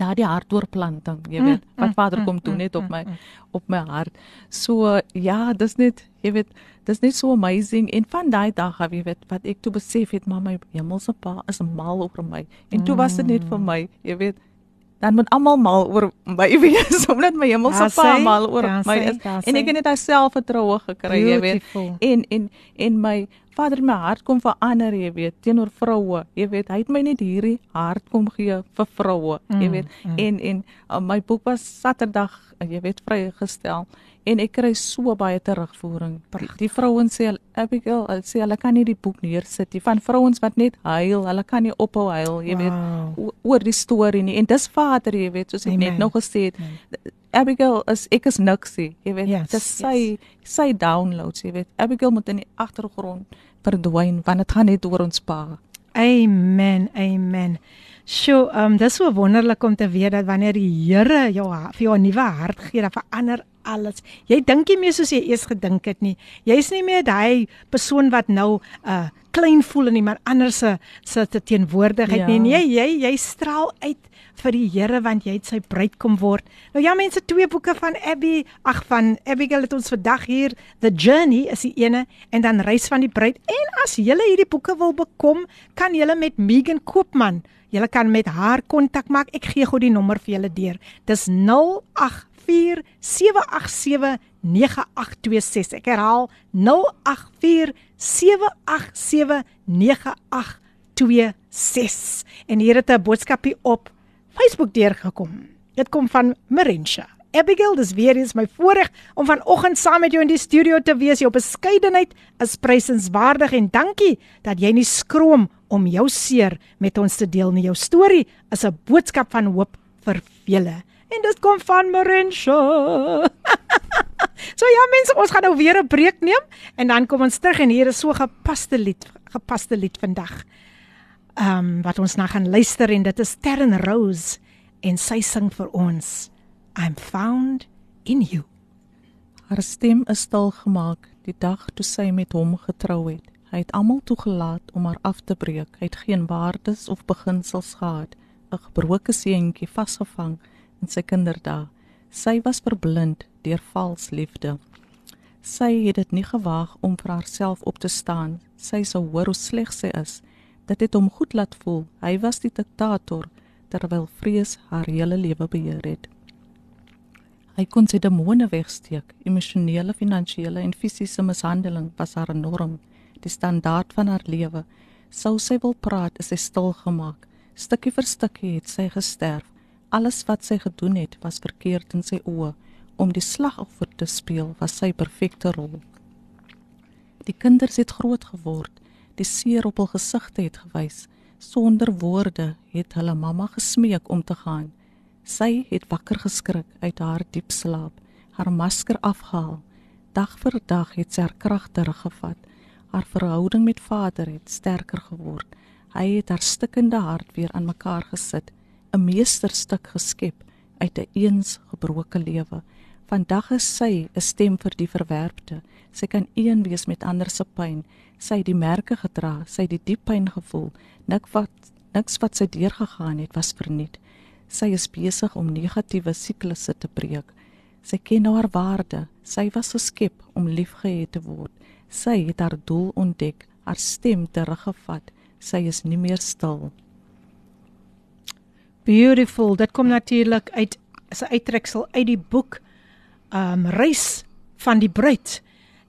na die hartoorplanting jy Mm, weet wat mm, vader mm, kom doen mm, net op mm, my mm. op my hart. So ja dis net jy weet dis net so amazing. En van daai dag af jy weet wat ek toe besef het maar my hemelse pa is mal oor my. En toe was dit net vir my jy weet dan moet almal mal oor my wees omdat my hemelse Daar pa mal oor daar my is. daar en ek het net daai selfvertroue gekry jy weet. En en en my vader my hart kom verander jy weet teenoor vroue. Jy weet hy het my net hierdie hart kom gee vir vroue jy Mm, weet. mm. en en uh, my boek was Saterdag jy weet vrygestel en ek kry so baie terugvoering die, Pragtig. die vrouens sê Abigail hulle sê hulle kan nie die boek neersit nie van vrouens wat net huil hulle kan nie ophou huil jy weet Wow. o- oor die storie nie en dis vader jy weet soos ek Amen. net nou gesê het Abigail is ek is niksie jy weet Yes, dis sy sy downloads jy weet Abigail moet in die agtergrond verdwyn want dit gaan net oor ons pa Amen. Amen. Sjoe, um dis so wonderlik om te weet dat wanneer die Here jou vir jou 'n nuwe hart gee, dan verander alles. Jy dink nie meer soos jy eers gedink het nie. Jy's nie meer daai persoon wat nou uh klein voel in iemand anders se se te teenwoordigheid Ja. nie. Nee, jy jy straal uit vir die Here want jy het sy bruid kom word. Nou ja, mense, twee boeke van Abby, ag van Abigail het ons vandag hier. The Journey is die ene en dan Reis van die bruid. En as julle hierdie boeke wil bekom, kan julle met Megan Koopman, julle kan met haar kontak maak. Ek gee gou die nommer vir julle deur. Dis 084 787 9826. Ek herhaal 084 787 9826. 08226. En hier het 'n boodskapie op Facebook deurgekom. Dit kom van Marensha. Abigail, dis weer eens my voorreg om vanoggend saam met jou in die studio te wees. Jou beskeidenheid is prysenswaardig en dankie dat jy nie skroom om jou seer met ons te deel nie. Jou storie is 'n boodskap van hoop vir vele. En dit kom van Marensha. so ja mense, ons gaan nou weer 'n breek neem en dan kom ons terug en hier is so gepaste lied, gepaste lied vandag. Ehm um, wat ons nou gaan luister en dit is Terren Rose en sy sing vir ons I'm found in you. Haar stem is stil gemaak die dag toe sy met hom getrou het. Hy het almal toegelaat om haar af te breek. Hy het geen waardes of beginsels gehad. 'n Gebroke seentjie vasgevang in sy kinderdae. Sy was verblind deur vals liefde. Sy het dit nie gewaag om vir haarself op te staan. Sy sou hoor hoe sleg sy is. Dit het hom goed laat voel. Hy was die diktator terwyl vrees haar hele lewe beheer het. Hy kon sy demone wegsteek. Emosionele, finansiële en fisiese mishandeling was haar norm, die standaard van haar lewe. Sou sy wil praat, is sy stil gemaak. Stukkie vir stukkie het sy gesterf. Alles wat sy gedoen het, was verkeerd in sy oë. Om die slagoffer te speel, was sy perfekte rol. Die kinders het groot geword. Die seer op hul gesigte het gewys. Sonder woorde het hulle mamma gesmeek om te gaan. Sy het wakker geskrik uit haar diep slaap, haar masker afgehaal. Dag vir dag het sy haar krag teruggevat. Haar verhouding met Vader het sterker geword. Hy het haar stikkende hart weer aan mekaar gesit, 'n meesterstuk geskep uit 'n eens gebroke lewe. Vandag is sy 'n stem vir die verwerpte. Sy kan een wees met ander se pyn. Sy het die merke gedra, sy het die diep pyn gevoel. Niks wat niks wat sy deurgegaan het was verniet. Sy is besig om negatiewe siklusse te breek. Sy ken haar waarde. Sy was geskep om liefgehad te word. Sy het haar doel ontdek, haar stem teruggevat. Sy is nie meer stil. Beautiful. Dit kom natuurlik uit 'n uittreksel uit die boek um Reis van die bruid.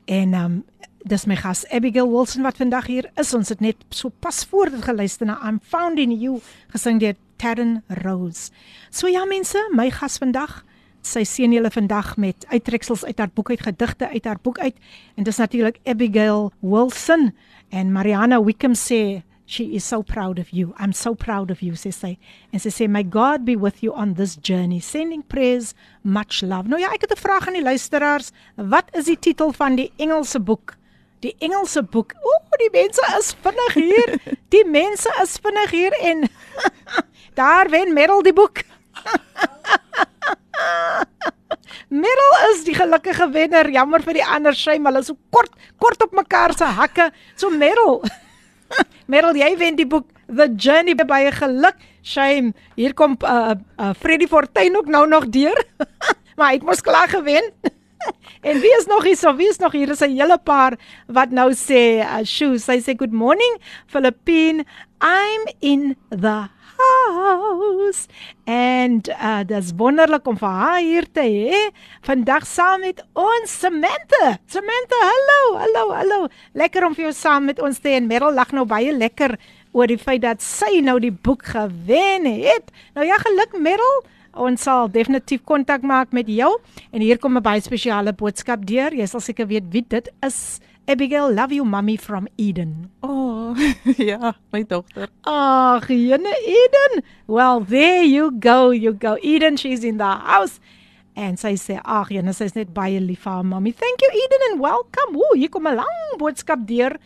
En um dis my gas Abigail Wilson wat vandag hier is. Ons het net so pas voor dit geluister na I'm Found in You gesing deur Terren Rose. So ja mense, my gas vandag, sy seën julle vandag met uittreksels uit haar boek uit gedigte uit haar boek uit en dis natuurlik Abigail Wilson en Mariana Wickham sê she is so proud of you. I'm so proud of you, sê sy. En sy sê may God be with you on this journey. Sending prayers, much love. Nou ja, ek het 'n vraag aan die luisteraars. Wat is die titel van die Engelse boek? Die Engelse boek. Ooh, die mense is vinnig hier. Die mense is vinnig hier en Daar wen Merel die boek. Merel is die gelukkige wenner. Jammer vir die ander shame, hulle is so kort kort op mekaar se hakke. So Merel. Merel, jy wen die boek The Journey by geluk. Shame. Hier kom uh, uh Freddy Fortuin ook nou nog deur. maar hy het mos klaar gewen. en wie is nog hier? So wie is nog hier? Is 'n hele paar wat nou sê, uh, "Shoo, sy sê good morning, Philippine. I'm in the house. En uh dis wonderlik om vir haar hier te hê. Vandag saam met ons Samantha. Samantha, hallo, hallo, hallo. Lekker om vir jou saam met ons te hê. Merel lag nou baie lekker oor die feit dat sy nou die boek gewen het. Nou ja, geluk Merel. Ons sal definitief kontak maak met jou en hier kom 'n baie spesiale boodskap deur. Jy sal seker weet wie dit is. Abigail, love you mommy from Eden. Oh, ja, my dogter. Ag, jene Eden. Well, there you go, you go. Eden, she's in the house. En sy sê, ag, jene, sy's net baie lief vir haar mommy. Thank you Eden and welcome. Ooh, hier kom 'n lang boodskap deur.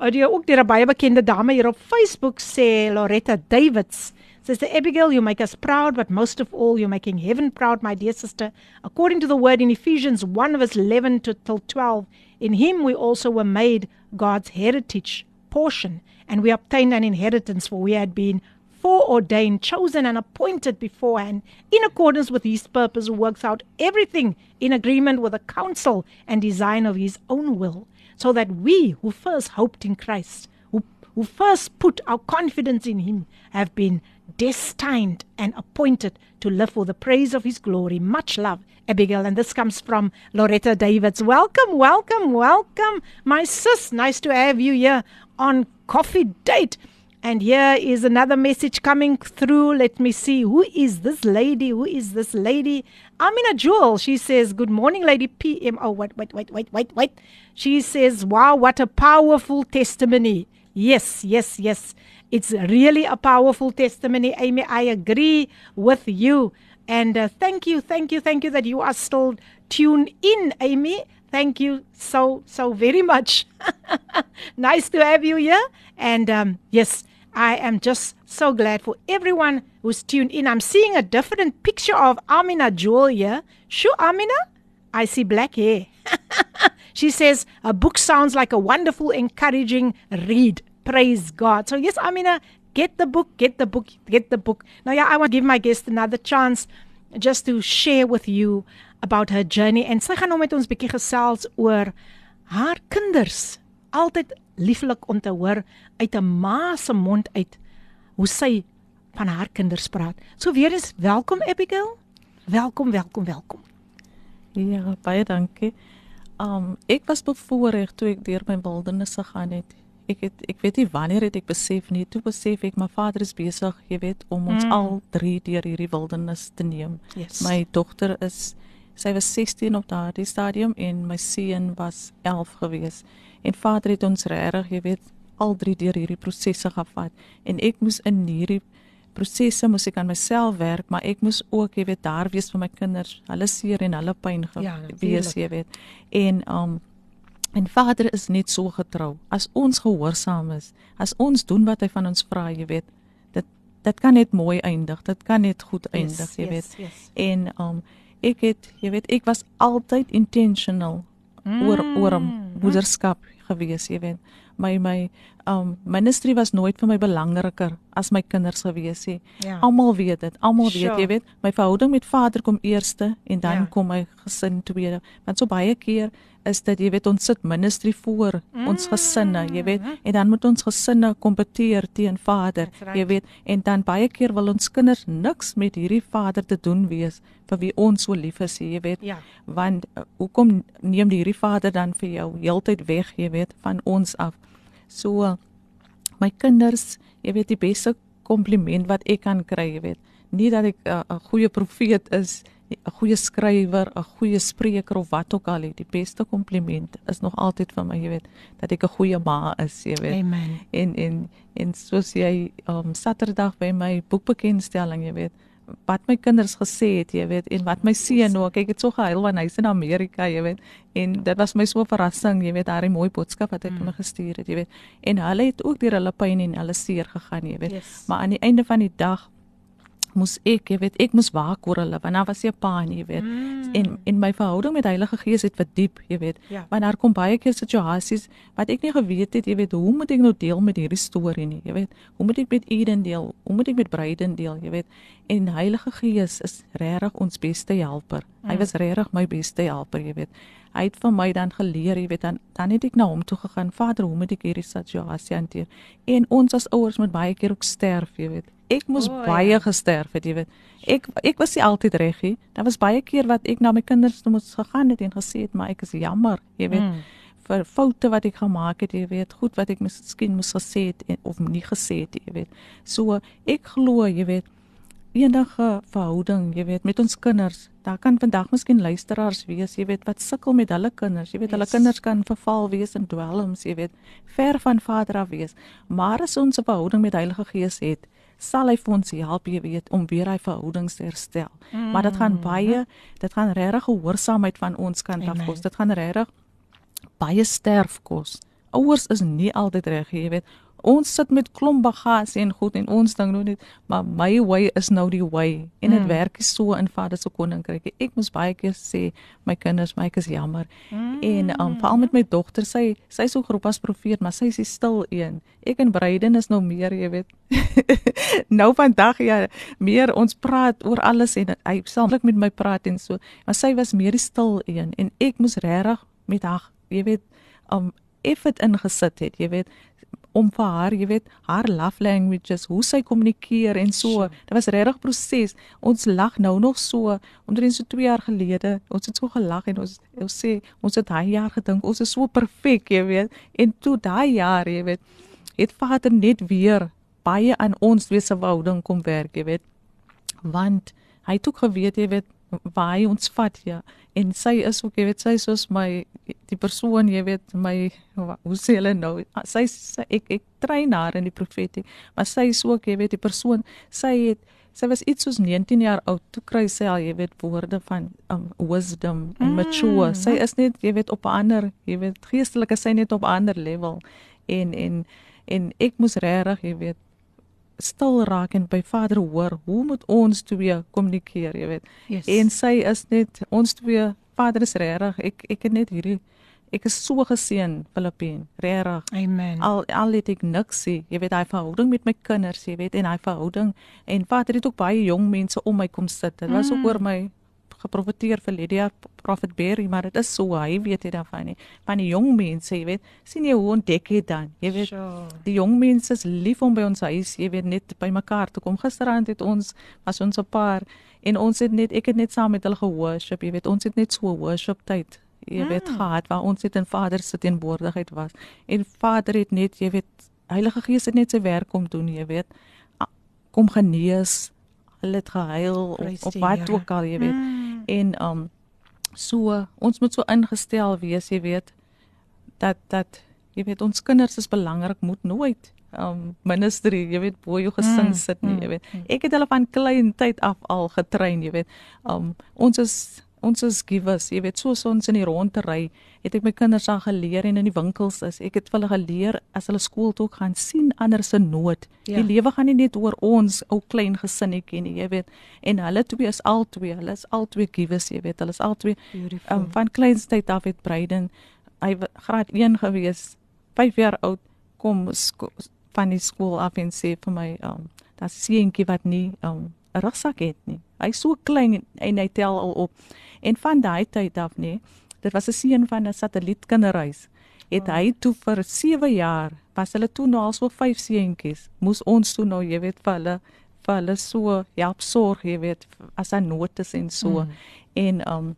Oudie ook deur 'n baie bekende dame hier op Facebook sê Loretta Davids. The Abigail, you make us proud, but most of all, you're making heaven proud, my dear sister. According to the word in Ephesians 1 verse 11 to till 12, In him we also were made God's heritage portion, and we obtained an inheritance, for we had been foreordained, chosen, and appointed beforehand in accordance with his purpose, who works out everything in agreement with the counsel and design of his own will, so that we who first hoped in Christ, who, who first put our confidence in him, have been destined and appointed to live for the praise of his glory. Much love, Abigail. And this comes from Loretta Davids. Welcome, welcome, welcome, my sis. Nice to have you here on Coffee Date. And here is another message coming through. Let me see. Who is this lady? Who is this lady? Amina Jewel. She says, Good morning, Lady PM. Oh, wait, wait, wait, wait, wait, wait. She says, Wow, what a powerful testimony. Yes, yes, yes. It's really a powerful testimony, Amy. I agree with you. And uh, thank you, thank you, thank you that you are still tuned in, Amy. Thank you so, so very much. nice to have you here. And um, yes, I am just so glad for everyone who's tuned in. I'm seeing a different picture of Amina Jewel here. Sure, Amina? I see black hair. she says, a book sounds like a wonderful, encouraging read. Praise God. So, yes, Amina, get the book, get the book, get the book. Now, yeah, I want to give my guest another chance just to share with you about her journey. En sy gaan nou met ons bietjie gesels oor haar kinders. Altyd lieflik om te hoor uit 'n ma se mond uit hoe sy van haar kinders praat. So weer eens welkom Abigail. Welkom, welkom, welkom. Ja, baie dankie. Um ek was bevoorreg toe ek deur my wildernis gegaan het. Ek het ek weet nie wanneer het ek besef nie, toe besef ek my vader is besig, jy weet, om ons mm. al drie deur hierdie wildernis te neem. Yes. My dogter is sy was 16 op daardie stadium en my seun was 11 gewees. En vader het ons regtig, jy weet, al drie deur hierdie prosesse gevat en ek moes in hierdie prosesse moes ek aan myself werk, maar ek moes ook, jy weet, daar wees vir my kinders, hulle seer en hulle pyn Ja, gewees, jy weet. En um en vader is net so getrou. As ons gehoorsaam is, as ons doen wat hy van ons vra, jy weet, dit dit kan net mooi eindig. Dit kan net goed eindig, Yes, jy yes, weet. yes. En um ek het, jy weet, ek was altyd intentional oor oor Mm. moederskap gewees, jy weet. My my um ministry was nooit vir my belangriker as my kinders gewees het. Ja. Almal weet dit. Almal weet, Sure. jy weet, my verhouding met vader kom eerste en dan Ja. kom my gesin tweede. Want so baie keer is dit jy weet ons sit ministry voor ons gesinne, jy weet, en dan moet ons gesinne kompeteer teen vader, That's right. jy weet, en dan baie keer wil ons kinders niks met hierdie vader te doen wees vir wie ons so lief is, jy weet. Ja. Want uh, hoekom neem die hierdie vader dan vir jou heeltyd weg, jy weet, van ons af? So my kinders, jy weet die beste kompliment wat ek kan kry, jy weet. Nie dat ek 'n uh, goeie profeet is, 'n goeie skrywer, 'n goeie spreker of wat ook al, die beste kompliment is nog altyd vir my, jy weet, dat ek 'n goeie ma is, jy weet. Amen. En en en soos jy um Saterdag by my boekbekendstelling, jy weet, wat my kinders gesê het, jy weet, en wat my seun ook, ek het so gehuil want hy's in Amerika, jy weet. En dit was my so 'n verrassing, jy weet, daai mooi boodskap wat hy vir my gestuur het, jy weet. En hulle het ook deur hulle pyn en hulle seer gegaan, jy weet. Yes. Maar aan die einde van die dag moes ek, jy weet, ek moes waak oor hulle want daar was 'n pa, jy weet. Mm. En en my verhouding met Heilige Gees het verdiep, jy weet. Ja. Want daar kom baie keer situasies wat ek nie geweet het, jy weet, hoe moet ek nou deel met hierdie storie nie, jy weet. Hoe moet ek met Eden deel? Hoe moet ek met Bryden deel, jy weet? En Heilige Gees is regtig ons beste helper. Hy was regtig my beste helper, jy weet. Hy het vir my dan geleer, jy weet, dan dan het ek na hom toe gegaan. Vader, hoe moet ek hierdie situasie hanteer? En ons as ouers moet baie keer ook sterf, jy weet. Ek moes oh, ja. baie gesterf het, jy weet. Ek ek was nie altyd reg nie. Daar was baie keer wat ek na my kinders moes gegaan het en gesê het, maar ek is jammer, jy weet. Mm. vir foute wat ek gemaak het, jy weet, goed wat ek miskien moes gesê het en, of nie gesê het, jy weet. So ek glo, jy weet, enige verhouding, jy weet, met ons kinders, daar kan vandag miskien luisteraars wees, jy weet, wat sukkel met hulle kinders. Jy weet, hulle Yes. kinders kan verval wees in dwelms, jy weet, ver van Vader af wees. Maar as ons 'n verhouding met Heilige Gees het, sal hy vir ons help, jy weet, om weer hy verhoudings te herstel. Mm. Maar dit gaan baie, dit gaan regtig gehoorsaamheid van ons kant af Amen. kos. Dit gaan regtig baie sterf kos. Ouers is nie altyd reg, jy weet. Ons sit met klomp bagasie en goed en ons dink nou net, maar my way is nou die way en dit Mm. werk nie so in Vader se koninkryk. Ek moes baie keer sê my kinders, my ek is jammer. Mm. En um, veral met my dogter, sy sy is so groep as profeet, maar sy is stil een. Ek en Bryden is nou meer, jy weet. nou vandag ja, meer ons praat oor alles en hy saamlik met my praat en so. Maar sy was meer die stil een en ek moes regtig met haar, jy weet, um effort ingesit het, jy weet, om vir haar, jy weet, haar love languages, hoe sy kommunikeer en so. Sure. Dit was regtig proses. Ons lag nou nog so omtrent so 2 jaar gelede. Ons het so gelag en ons ons sê ons het daai jaar gedink ons is so perfek, jy weet. En toe daai jaar, jy weet, het Vader net weer baie aan ons twee se verhouding kom werk, jy weet. Want hy het ook geweet, jy weet, waar hy ons vat ja en sy is ook jy weet sy is soos my die persoon jy weet my hoe sê hulle nou? Sy, sy ek ek train haar in die profetie maar sy is ook jy weet die persoon sy het sy was iets soos 19 jaar oud toe kry sy al jy weet woorde van um, wisdom en mature. Mm. sy is net jy weet op 'n ander jy weet geestelike sy net op 'n ander level. En en en ek moes regtig jy weet stil raak en by Vader hoor hoe moet ons twee kommunikeer jy weet yes. en sy is net ons twee Vader is regtig ek ek het net hierdie Ek is so geseën Filippien, regtig. Amen. Al al het ek niks sê, jy weet hy verhouding met my kinders, jy weet en hy verhouding en Vader het ook baie jong mense om my kom sit. Dit was mm. ook oor my geprofeteer vir Lydia Prophet Berry, maar dit is so hy weet dit daarvan nie. Van die jong mense, jy weet, sien jy hoe ontdek jy dan? Jy weet, sure. die jong mense is lief om by ons huis, jy weet, net by mekaar te kom. Gisterand het ons was ons 'n paar en ons het net ek het net saam met hulle geworship, jy weet, ons het net so worship tyd jy weet mm. gehad waar ons net in Vader se teenwoordigheid was. En Vader het net, jy weet, Heilige Gees het net sy werk kom doen, jy weet, kom genees, hulle het gehuil of, of wat ook al, jy weet. Mm. En um so ons moet so ingestel wees, jy weet, dat dat jy weet ons kinders is belangrik, moet nooit um ministry, jy weet, bo jou gesin mm. sit nie, jy mm, weet. Mm. Ek het hulle van klein tyd af al getrein, jy weet. Um ons is ons is givers, jy weet, soos ons in die ronde ry, het ek my kinders al geleer en in die winkels is, ek het hulle geleer as hulle skool toe gaan sien ander se nood. Ja. Die lewe gaan nie net oor ons ou klein gesinnetjie nie, jy weet. En hulle twee is al twee, hulle is al twee givers, jy weet. Hulle is al twee um, van kleinstyd af het Breiden hy graad 1 gewees, 5 jaar oud kom van die skool af en sê vir my, um, dat seentjie wat nie um, rugsak het nie. Hy's so klein en hy tel al op. En van daai tyd af nê, dit was 'n seun van 'n satellietkinderhuis. Het oh. hy toe vir 7 jaar, was hulle toe nou al so vyf seentjies, moes ons toe nou, jy weet, vir hulle vir hulle so help sorg, jy weet, as 'n notas en so. Mm. En um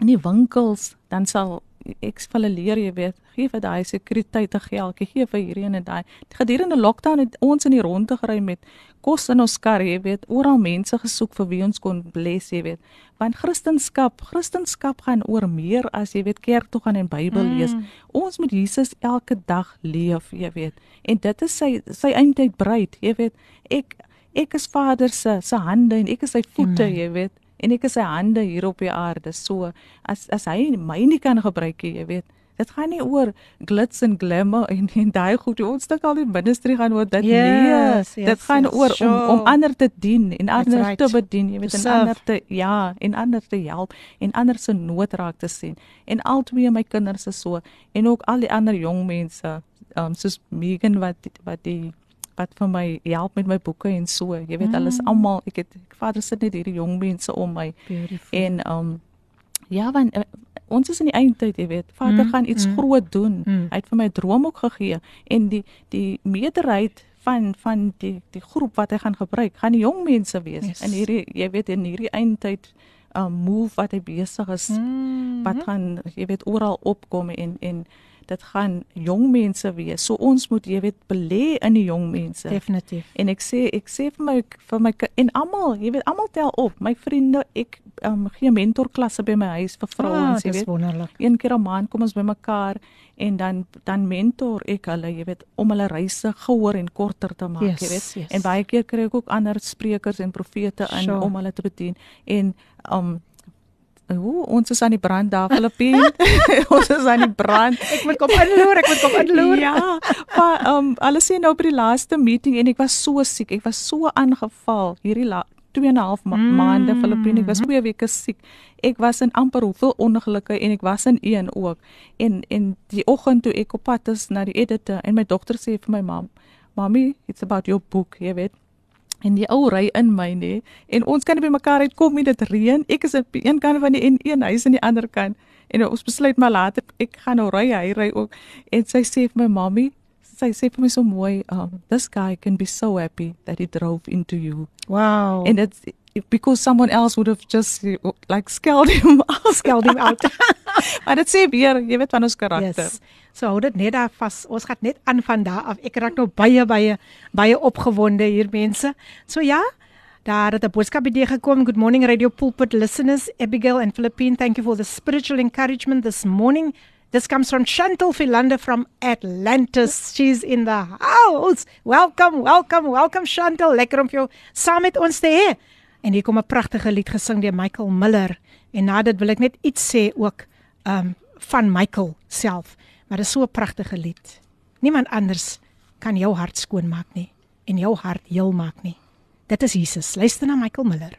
in die winkels, dan sal ek vir hulle leer, jy weet, gee vir daai sekuriteit te geld, gee vir hierdie en daai. Gedurende lockdown het ons in die ronde gery met kos in ons kar, jy weet, oral mense gesoek vir wie ons kon bless, jy weet. Want Christendom, Christendom gaan oor meer as jy weet kerk toe gaan en Bybel lees. Mm. Ons moet Jesus elke dag leef, jy weet. En dit is sy sy eintlik breed, jy weet. Ek ek is Vader se se hande en ek is sy voete, Amen. jy weet en ek is sy hande hier op die aarde. So as as hy my nie kan gebruik nie, jy weet. Dit gaan nie oor glitz en glamour en en daai goed. Ons dink al die ministry gaan oor dit yes, nie. Yes, dit gaan yes, oor sure. om om ander te dien en ander right. te bedien, jy weet, en ander te ja, en ander te help en ander se nood raak te sien. En al twee my kinders is so en ook al die ander jong mense, um soos Megan wat wat die wat vir my help met my boeke en so. Jy weet, mm. alles almal, ek het ek vader sit net hierdie jong mense om my. Beautiful. En um ja, want uh, ons is in die eindtyd, jy weet. Vader mm. gaan iets mm. groot doen. Mm. Hy het vir my droom ook gegee en die die meerderheid van van die die groep wat hy gaan gebruik, gaan die jong mense wees. Yes. In hierdie jy weet in hierdie eindtyd um move wat hy besig is mm. wat gaan jy weet oral opkom en en dit gaan jong mense wees. So ons moet jy weet belê in die jong mense. Definitief. En ek sê ek sê vir my vir my en almal, jy weet almal tel op. My vriende, ek um, gee mentorklasse by my huis vir vrouens, ah, jy weet. Wonderlik. Een keer 'n maand kom ons bymekaar en dan dan mentor ek hulle, jy weet, om hulle reise gehoor en korter te maak, yes, jy weet. Yes. En baie keer kry ek ook ander sprekers en profete in sure. om hulle te bedien. En um Ooh, ons is aan die brand daar Filippien. ons is aan die brand. ek moet kom inloer, ek moet kom inloer. ja. Maar ehm um, alles sien nou by die laaste meeting en ek was so siek. Ek was so aangeval hierdie 2 en 'n half ma mm. maande Filippien. Ek was 2 weke siek. Ek was in amper hoeveel ongelukke en ek was in een ook. En en die oggend toe ek op pad is na die editor en my dogter sê vir my mam, "Mommy, it's about your book," jy weet en die ou ry in my nê en ons kan nie by mekaar uitkom nie dit reën. Ek is op een kant van die N1 hy is aan die ander kant. En ons besluit maar later ek gaan nou ry hy ry ook. En sy sê vir my mammy sy sê vir my so mooi um this guy can be so happy that he drove into you. Wow. And it's because someone else would have just like scaled him out. Scaled him out. Maar dit sê weer jy weet van ons karakter. Yes. So hou dit net daar vas. Ons gaan net aan van daar af. Ek raak nou baie baie baie opgewonde hier mense. So ja, daar het 'n boodskap by die gekom. Good morning Radio Pulpit listeners. Abigail and Philippine, thank you for the spiritual encouragement this morning. This comes from Chantal Philander from Atlantis. She's in the house. Welcome, welcome, welcome Chantal. Lekker om jou saam met ons te hê. En hier kom 'n pragtige lied gesing deur Michael Miller. En na dit wil ek net iets sê ook um van Michael self. Maar dit is so 'n pragtige lied. Niemand anders kan jou hart skoon maak nie en jou hart heel maak nie. Dit is Jesus. Luister na Michael Miller.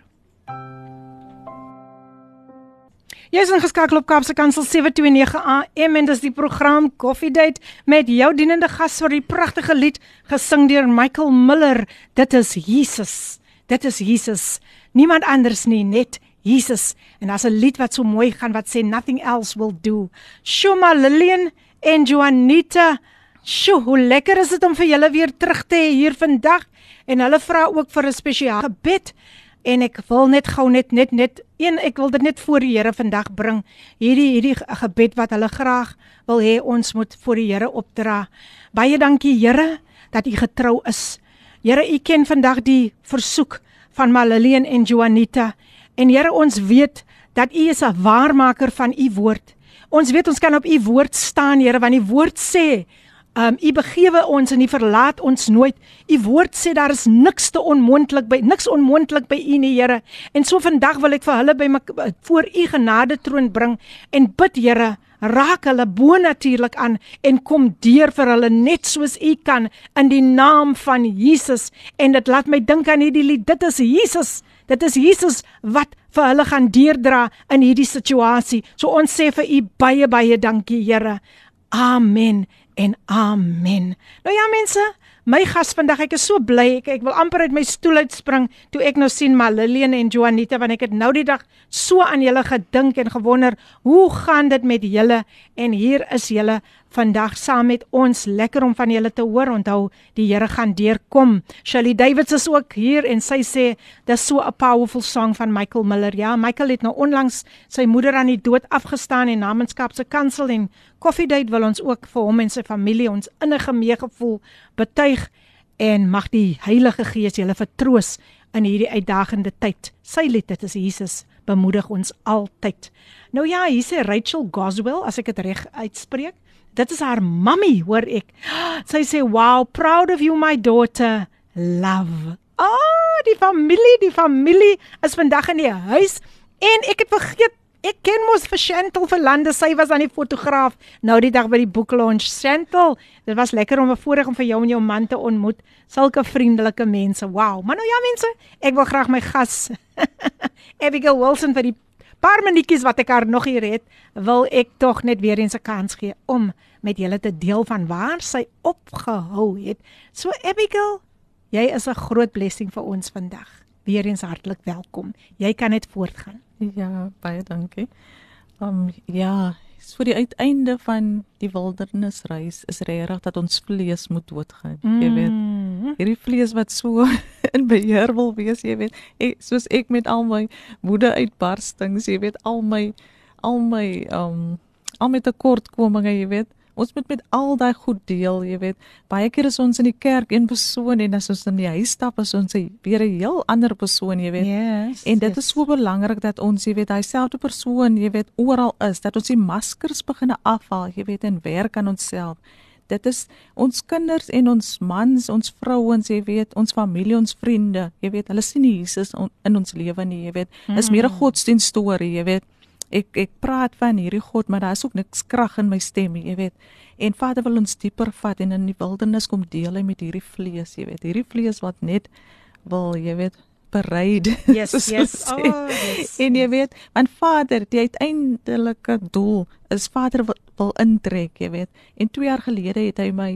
Jy is ingeskakel op Kaapse Kansel 729 AM en dis die program Coffee Date met jou dienende gas vir die pragtige lied gesing deur Michael Miller. Dit is Jesus. Dit is Jesus. Niemand anders nie, net Jesus. En daar's 'n lied wat so mooi gaan wat sê nothing else will do. Shoma Lillian en Juanita. Sjoe, hoe lekker is dit om vir julle weer terug te hê hier vandag. En hulle vra ook vir 'n spesiale gebed. En ek wil net gou net net net een ek wil dit net voor die Here vandag bring. Hierdie hierdie gebed wat hulle graag wil hê ons moet voor die Here opdra. Baie dankie Here dat u getrou is. Here u ken vandag die versoek van Malilien en Juanita en Here ons weet dat u is 'n waarmaker van u woord ons weet ons kan op u woord staan Here want die woord sê Um u begewe ons en u verlaat ons nooit. U woord sê daar is niks te onmoontlik by niks onmoontlik by u nie, Here. En so vandag wil ek vir hulle by my voor u genade troon bring en bid, Here, raak hulle bonatuurlik aan en kom deur vir hulle net soos u kan in die naam van Jesus. En dit laat my dink aan hierdie lied. Dit is Jesus. Dit is Jesus wat vir hulle gaan deurdra in hierdie situasie. So ons sê vir u baie baie dankie, Here. Amen en amen. Nou ja mense, my gas vandag, ek is so bly ek ek wil amper uit my stoel uitspring toe ek nou sien Malilene en Juanita want ek het nou die dag so aan julle gedink en gewonder, hoe gaan dit met julle? En hier is julle vandag saam met ons. Lekker om van julle te hoor. Onthou, die Here gaan deurkom. Shirley Davids is ook hier en sy sê dis so 'n powerful song van Michael Miller. Ja, Michael het nou onlangs sy moeder aan die dood afgestaan en namenskap se kansel en Coffee Date wil ons ook vir hom en sy familie ons innige meegevoel betuig en mag die Heilige Gees julle vertroos in hierdie uitdagende tyd. Sy lied dit is Jesus bemoedig ons altyd. Nou ja, hier sê Rachel Goswell as ek dit reg uitspreek. Dit is haar mammy, hoor ek. Sy sê, "Wow, proud of you my daughter. Love." Ah, oh, die familie, die familie is vandag in die huis en ek het vergeet Ek ken mos vir Chantel vir lande, sy was aan die fotograaf nou die dag by die boek launch. Chantel, dit was lekker om 'n voorreg om vir jou en jou man te ontmoet. Sulke vriendelike mense. Wow. Maar nou ja mense, ek wil graag my gas Abigail Wilson vir die paar minuutjies wat ek haar nog hier het, wil ek tog net weer eens 'n kans gee om met julle te deel van waar sy opgehou het. So Abigail, jy is 'n groot blessing vir ons vandag. Weereens hartlik welkom. Jy kan net voortgaan. Ja, baie dankie. Um ja, so die uiteinde van die wildernisreis is regtig dat ons vlees moet doodgaan. Mm. Jy weet, hierdie vlees wat so in beheer wil wees, jy weet, ek, soos ek met al my woede uitbarstings, jy weet, al my al my um al my tekortkominge, jy weet, Ons moet met al daai goed deel, jy weet. Baie keer is ons in die kerk een persoon en as ons in die huis stap as ons weer 'n heel ander persoon, jy weet. Yes, en dit yes. is so belangrik dat ons, jy weet, daai selfde persoon, jy weet, oral is, dat ons die maskers begine afhaal, jy weet, en werk aan onsself. Dit is ons kinders en ons mans, ons vrouens, jy weet, ons familie, ons vriende, jy weet, hulle sien Jesus in ons lewe nie, jy weet. Is meer 'n mm. godsdienst storie, jy weet ek ek praat van hierdie God, maar daar is ook niks krag in my stem, jy weet. En Vader wil ons dieper vat en in die wildernis kom deel hy met hierdie vlees, jy weet. Hierdie vlees wat net wil, jy weet, bereid. Yes, yes. Oh, yes. En jy weet, want Vader, die uiteindelike doel is Vader wil, wil intrek, jy weet. En 2 jaar gelede het hy my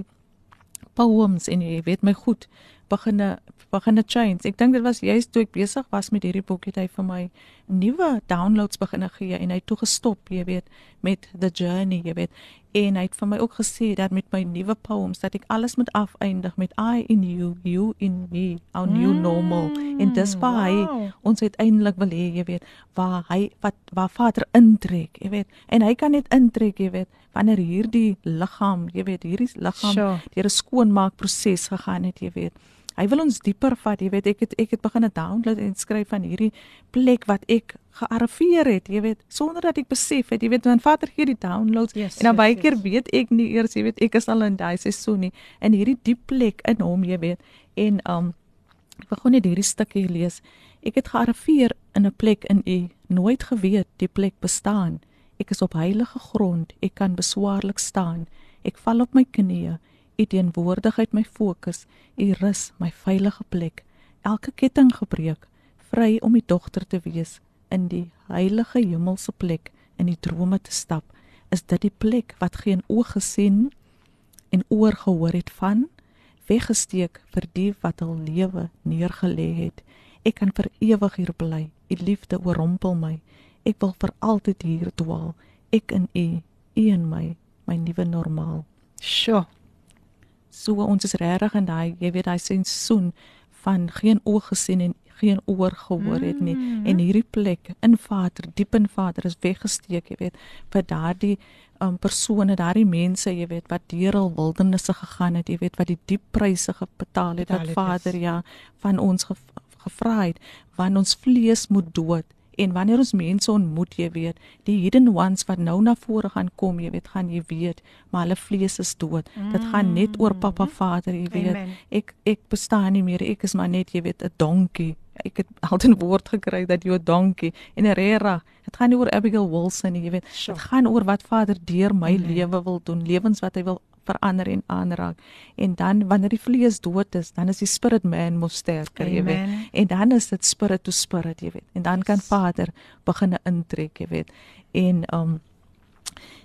poems en jy weet my goed beginne beginne change. Ek dink dit was juist toe ek besig was met hierdie boek het hy vir my nuwe downloads beginne gee en hy toe gestop, jy weet, met the journey, jy weet. En hy het vir my ook gesê dat met my nuwe poems dat ek alles moet afeindig met I in you, you in me, our new Mm, normal. En dis waar hy wow. ons uiteindelik wil hê, jy weet, waar hy wat waar Vader intrek, jy weet. En hy kan net intrek, jy weet, wanneer hierdie liggaam, jy weet, hierdie liggaam Sure. deur 'n skoonmaakproses gegaan het, jy weet. Hy wil ons dieper vat, jy weet. Ek het ek het begin 'n download en skryf van hierdie plek wat ek gearriveer het, jy weet, sonder dat ek besef het, jy weet, want Vader gee die downloads Yes, en dan yes, baie yes. keer weet ek nie eers, jy weet, ek is al in daai seisoen nie in hierdie diep plek in hom, jy weet. En um ek wil gou net hierdie stukkie lees. Ek het gearriveer in 'n plek in U, nooit geweet die plek bestaan. Ek is op heilige grond, ek kan beswaarlik staan. Ek val op my knieë, U teenwoordigheid my fokus, U rus my veilige plek. Elke ketting gebreek, vry om die dogter te wees in die heilige hemelse plek, in die drome te stap. Is dit die plek wat geen oog gesien en oor gehoor het van weggesteek vir die wat hul lewe neergelê het. Ek kan vir ewig hier bly. U liefde oorrompel my. Ek wil vir altyd hier dwaal. Ek in u, u in my, my nuwe normaal. Sjoe. So ons is regtig in daai, jy weet, daai seisoen van geen oog gesien en geen oor gehoor het nie Mm. en hierdie plek in Vader, diep in Vader is weggesteek, jy weet, vir daardie um, persone, daardie mense, jy weet, wat deur al wildernisse gegaan het, jy weet, wat die diep pryse betaal het wat Vader ja van ons ge, gevra het, want ons vlees moet dood. En wanneer ons mense ontmoet, jy weet, die hidden ones wat nou na vore gaan kom, jy weet, gaan jy weet, maar hulle vlees is dood. Dit gaan net oor Papa Vader, jy weet. Amen. Ek ek bestaan nie meer. Ek is maar net, jy weet, 'n donkie. Ek het altyd woord gekry dat jy 'n donkie en 'n rera. Dit gaan nie oor Abigail Wilson nie, jy weet. Dit gaan oor wat Vader deur my Amen. lewe wil doen, lewens wat hy wil verander en aanraak. En dan wanneer die vlees dood is, dan is die spirit man mos sterker, jy weet. En dan is dit spirit to spirit, jy weet. En dan kan Vader begin intrek, jy weet. En um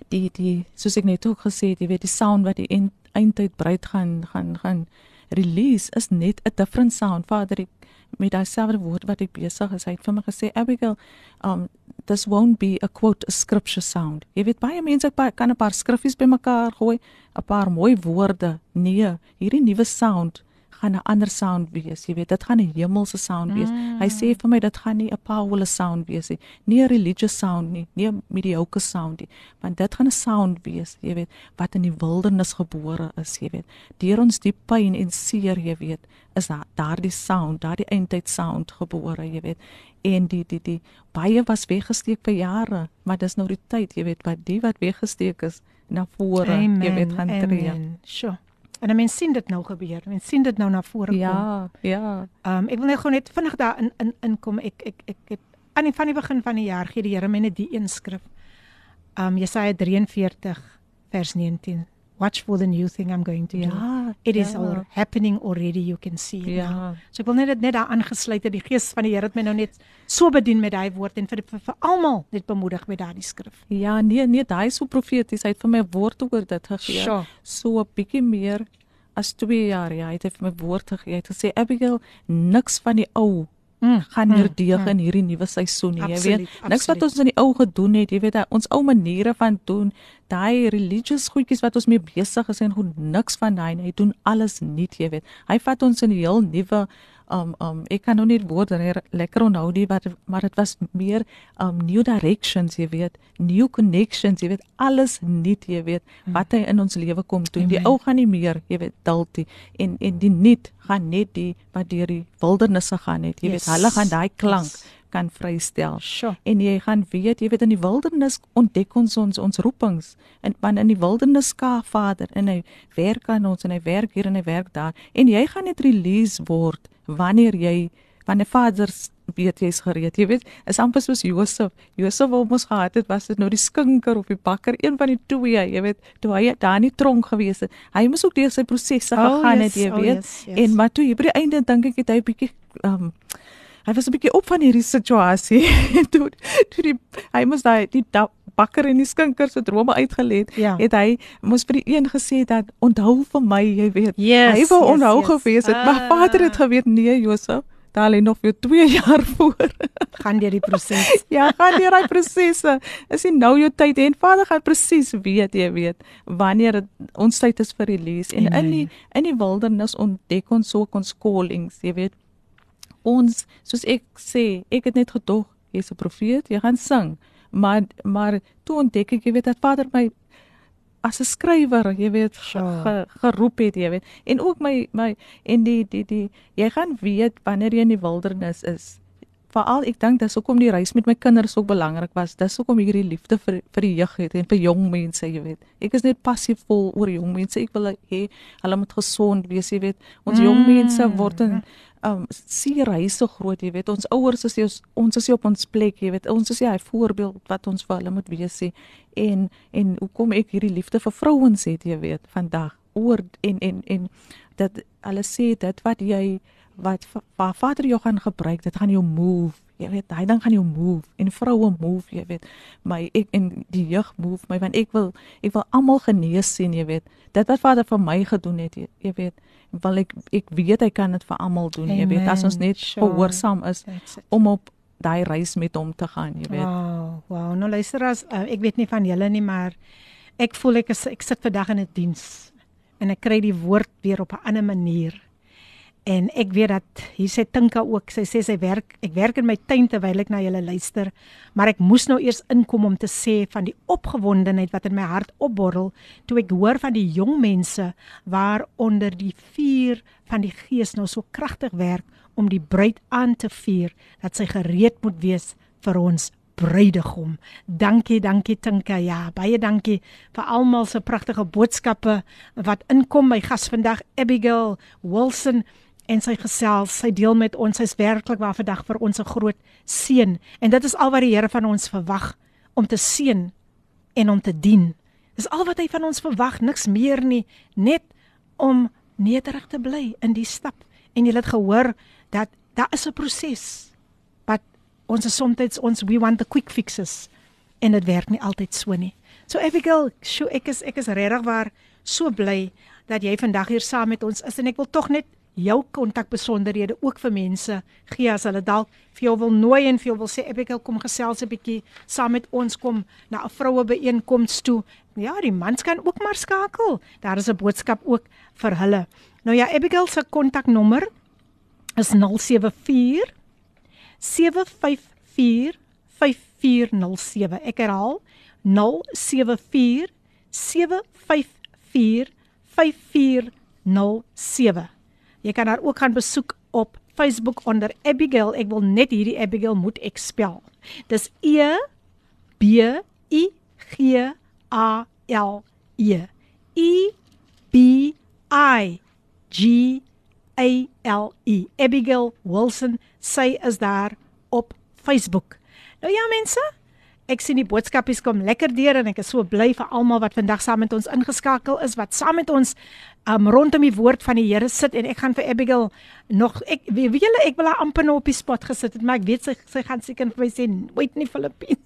die die soos ek net ook gesê het, jy weet, die sound wat die eind- eindtyd bruid gaan gaan gaan release is net 'n different sound. Vader, ek met daai selfde woord wat ek besig is, hy het vir my gesê Abigail, um this won't be a quote a scripture sound. Jy weet baie mense kan 'n paar skriffies bymekaar gooi, 'n paar mooi woorde. Nee, hierdie nuwe sound gaan 'n ander sound wees. Jy weet, dit gaan 'n hemelse sound wees. Mm. Hy sê vir my dit gaan nie 'n powerful sound wees nie, nie 'n religious sound nie, nie 'n mediocre sound nie, want dit gaan 'n sound wees, jy weet, wat in die wildernis gebore is, jy weet. Deur ons diep pyn en seer, jy weet, is daar daardie sound, daardie eindtyd sound gebore, jy weet. En die die die baie was weggesteek vir jare, maar dis nou die tyd, jy weet, wat die wat weggesteek is na vore, jy weet, gaan tree. Amen. Sjoe. En 'n mens sien dit nou gebeur. Mens sien dit nou na vore kom. Ja, ja. Ehm um, ek wil net gou net vinnig daar in in inkom. Ek ek ek het aan die van die begin van die jaar gee die Here my net die een skrif. Ehm um, Jesaja 43 vers 19. Watch for the new thing I'm going to do. Ja, It is ja. all happening already. You can see it now. Ja. So ek wil net dit net daar aangesluit het. Die Gees van die Here het my nou net so bedien met daai woord en vir vir, vir almal net bemoedig met daardie skrif. Ja, nee, nee, hy is so profeties. Hy het vir my woord oor dit gegee. Sjoe. So 'n bietjie meer as 2 jaar. Ja, hy het vir my woord gegee. Hy het gesê Abigail, niks van die ou Mm, gaan herdeeg in hierdie nuwe seisoen nie, jy Absoluut, weet. Niks wat absoluut. ons in die ou gedoen het, jy weet, daai- ons ou maniere van doen, daai religious goedjies wat ons mee besig is en goed niks van daai nie. Hy doen alles nuut, jy weet. Hy vat ons in 'n heel nuwe um um ek kan nou nie die woorde re- lekker onthou nie, maar maar dit was meer um new directions, jy weet, new connections, jy weet, alles nuut, jy weet, wat hy in ons lewe kom doen. Die Amen. ou gaan nie meer, jy weet, daltie en en die nuut gaan net die wat deur die wildernisse gaan het, jy Yes. weet, hulle gaan daai klank Yes. Kan vrystel. Sjoe. En jy gaan weet, jy weet in die wildernis ontdek ons ons ons roepings. En want in die wildernis skaaf Vader en hy werk aan ons en hy werk hier en hy werk daar. En jy gaan net release word wanneer jy wanneer Vader weet jy's gereed. Jy weet, is amper soos Josef. Josef wou mos gehad het was dit nou die skinker of die bakker, een van die twee, jy weet, toe hy daar in die tronk gewees het. Hy moes ook deur sy prosesse Oh, gegaan yes, het, jy oh, weet. yes, yes. En maar toe hier by die einde dink ek het hy 'n bietjie um hy was 'n bietjie op van hierdie situasie. toe toe die hy moes daai die bakker en die skinker se drome uitgelê het, Ja. het hy moes vir die een gesê dat onthou vir my, jy weet. Yes, hy wou yes, onthou yes. gewees het, maar Ah. Vader het geweet nee, Josef, daar lê nog vir 2 jaar voor. gaan deur die proses. ja, gaan deur daai prosesse. Is nie nou jou tyd en Vader gaan presies weet, jy weet, wanneer het, ons tyd is vir release en Amen. in die in die wildernis ontdek ons so ons callings, jy weet. Ons soos ek sê, ek het net gedog, jy's 'n profeet, jy gaan sing. Maar maar toe ontdek ek, jy weet, dat Vader my as 'n skrywer, jy weet, sure. ge, geroep het, jy weet. En ook my my en die die die jy gaan weet wanneer jy in die wildernis is. Veral ek dink dis hoekom die reis met my kinders ook belangrik was. Dis hoekom ek hierdie liefde vir vir die jeug het en vir jong mense, jy weet. Ek is net passievol oor jong mense. Ek wil hê hulle moet gesond wees, jy weet. Ons mm. jong mense word in um sien reis so groot, jy weet. Ons ouers is ons ons is op ons plek, jy weet. Ons is hy voorbeeld wat ons vir hulle moet wees sê. En en hoekom ek hierdie liefde vir vrouens het, jy weet, vandag oor en en en dat hulle sê dit wat jy wat waar vader jou gaan gebruik, dit gaan jou move. Jy weet, hy dan gaan jou move en vroue move, jy weet. My ek en die jeug move my want ek wil ek wil almal genees sien, jy weet. Dit wat vader vir my gedoen het, jy, jy weet wil ek ek weet hy kan dit vir almal doen Amen. jy weet as ons net sure. gehoorsaam is om op daai reis met hom te gaan jy weet wow wow nou luister as uh, ek weet nie van julle nie maar ek voel ek is, ek sit vandag in 'n diens en ek kry die woord weer op 'n ander manier En ek weet dat hier sê Tinka ook, sy sê sy werk, ek werk in my tuin terwyl ek na julle luister, maar ek moes nou eers inkom om te sê van die opgewondenheid wat in my hart opborrel toe ek hoor van die jong mense waaronder die vuur van die Gees nou so kragtig werk om die bruid aan te vuur dat sy gereed moet wees vir ons bruidegom. Dankie, dankie Tinka. Ja, baie dankie vir almal se pragtige boodskappe wat inkom. My gas vandag Abigail Wilson en sy gesels, sy deel met ons, sy's werklik waar vandag vir ons 'n groot seën en dit is al wat die Here van ons verwag om te seën en om te dien. Dis al wat hy van ons verwag, niks meer nie, net om nederig te bly in die stap. En jy het gehoor dat daar is 'n proses. Wat ons is soms ons we want the quick fixes en dit werk nie altyd so nie. So Abigail, sjoe, ek is ek is regtig waar so bly dat jy vandag hier saam met ons is en ek wil tog net jou kontakbesonderhede ook vir mense gee as hulle dalk vir jou wil nooi en vir jou wil sê Abigail kom gesels 'n bietjie saam met ons kom na 'n vroue byeenkoms toe. Ja, die mans kan ook maar skakel. Daar is 'n boodskap ook vir hulle. Nou ja, Abigail se kontaknommer is 074 754 5407. Ek herhaal 074 754 5407. Jy kan haar ook gaan besoek op Facebook onder Abigail. Ek wil net hierdie Abigail moet ek spel. Dis E B I G A L E. E B I G A L E. Abigail Wilson. Sy is daar op Facebook. Nou ja mense, Ek sien die boodskapies kom lekker deur en ek is so bly vir almal wat vandag saam met ons ingeskakel is wat saam met ons um, rondom die woord van die Here sit en ek gaan vir Abigail nog ek weet julle ek wil haar amper nou op die spot gesit het maar ek weet sy sy gaan seker vir my sê wait nie Filippine.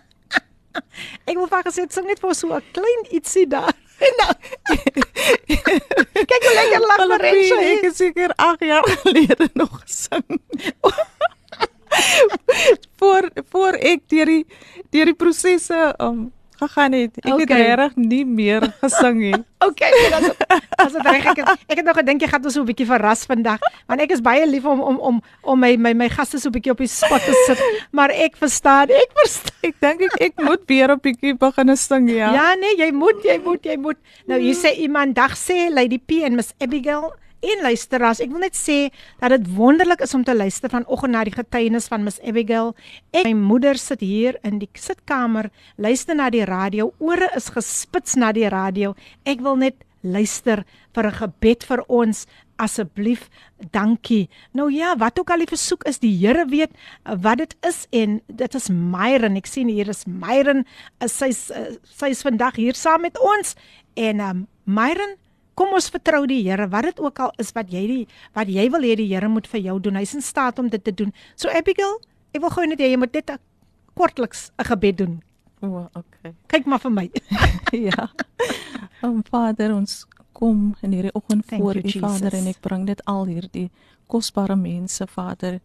ek wil vir gesê sing net vir so 'n klein ietsie daar. Nou, kyk hoe lekker lag Lorenzo. Ek het seker 8 jaar gelede nog gesing. voor voor ek deur die deur die prosesse um gegaan het. Ek okay. het regtig nie meer gesing nie. okay, dan as dit reg ek het, ek het nog gedink jy gaan ons so 'n bietjie verras vandag, want ek is baie lief om om om om my my my gaste so 'n bietjie op die spot te sit, maar ek verstaan, ek verstaan. Ek dink ek ek moet weer 'n bietjie begin sing, ja. Ja, nee, jy moet, jy moet, jy moet. Nou hier sê iemand dag sê Lady P en Miss Abigail En luisteraars, ek wil net sê dat dit wonderlik is om te luister vanoggend na die getuienis van Miss Abigail. Ek my moeder sit hier in die sitkamer, luister na die radio, ore is gespits na die radio. Ek wil net luister vir 'n gebed vir ons asseblief. Dankie. Nou ja, wat ook al die versoek is, die Here weet wat dit is en dit is Myron. Ek sien hier is Myron. Sy's sy's vandag hier saam met ons en um Myron Kom ons vertrou die Here wat dit ook al is wat jy die wat jy wil hê die Here moet vir jou doen. Hy's in staat om dit te doen. So Abigail, ek wil gou net hê jy moet net kortliks 'n gebed doen. O, oh, okay. Kyk maar vir my. ja. Om Vader ons kom in hierdie oggend voor you, U Vader Jesus. en ek bring dit al hierdie kosbare mense Vader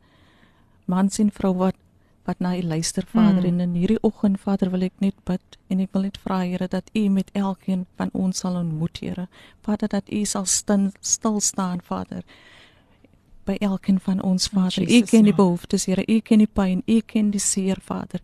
mans en vrou wat wat na U luister Vader Mm. en in hierdie oggend Vader wil ek net bid en ek wil net vra Here dat U met elkeen van ons sal ontmoet Here Vader dat U sal stil, stil staan Vader by elkeen van ons Vader. U Jesus ken die behoeftes, Here. U ken die pyn, U ken die seer, Vader.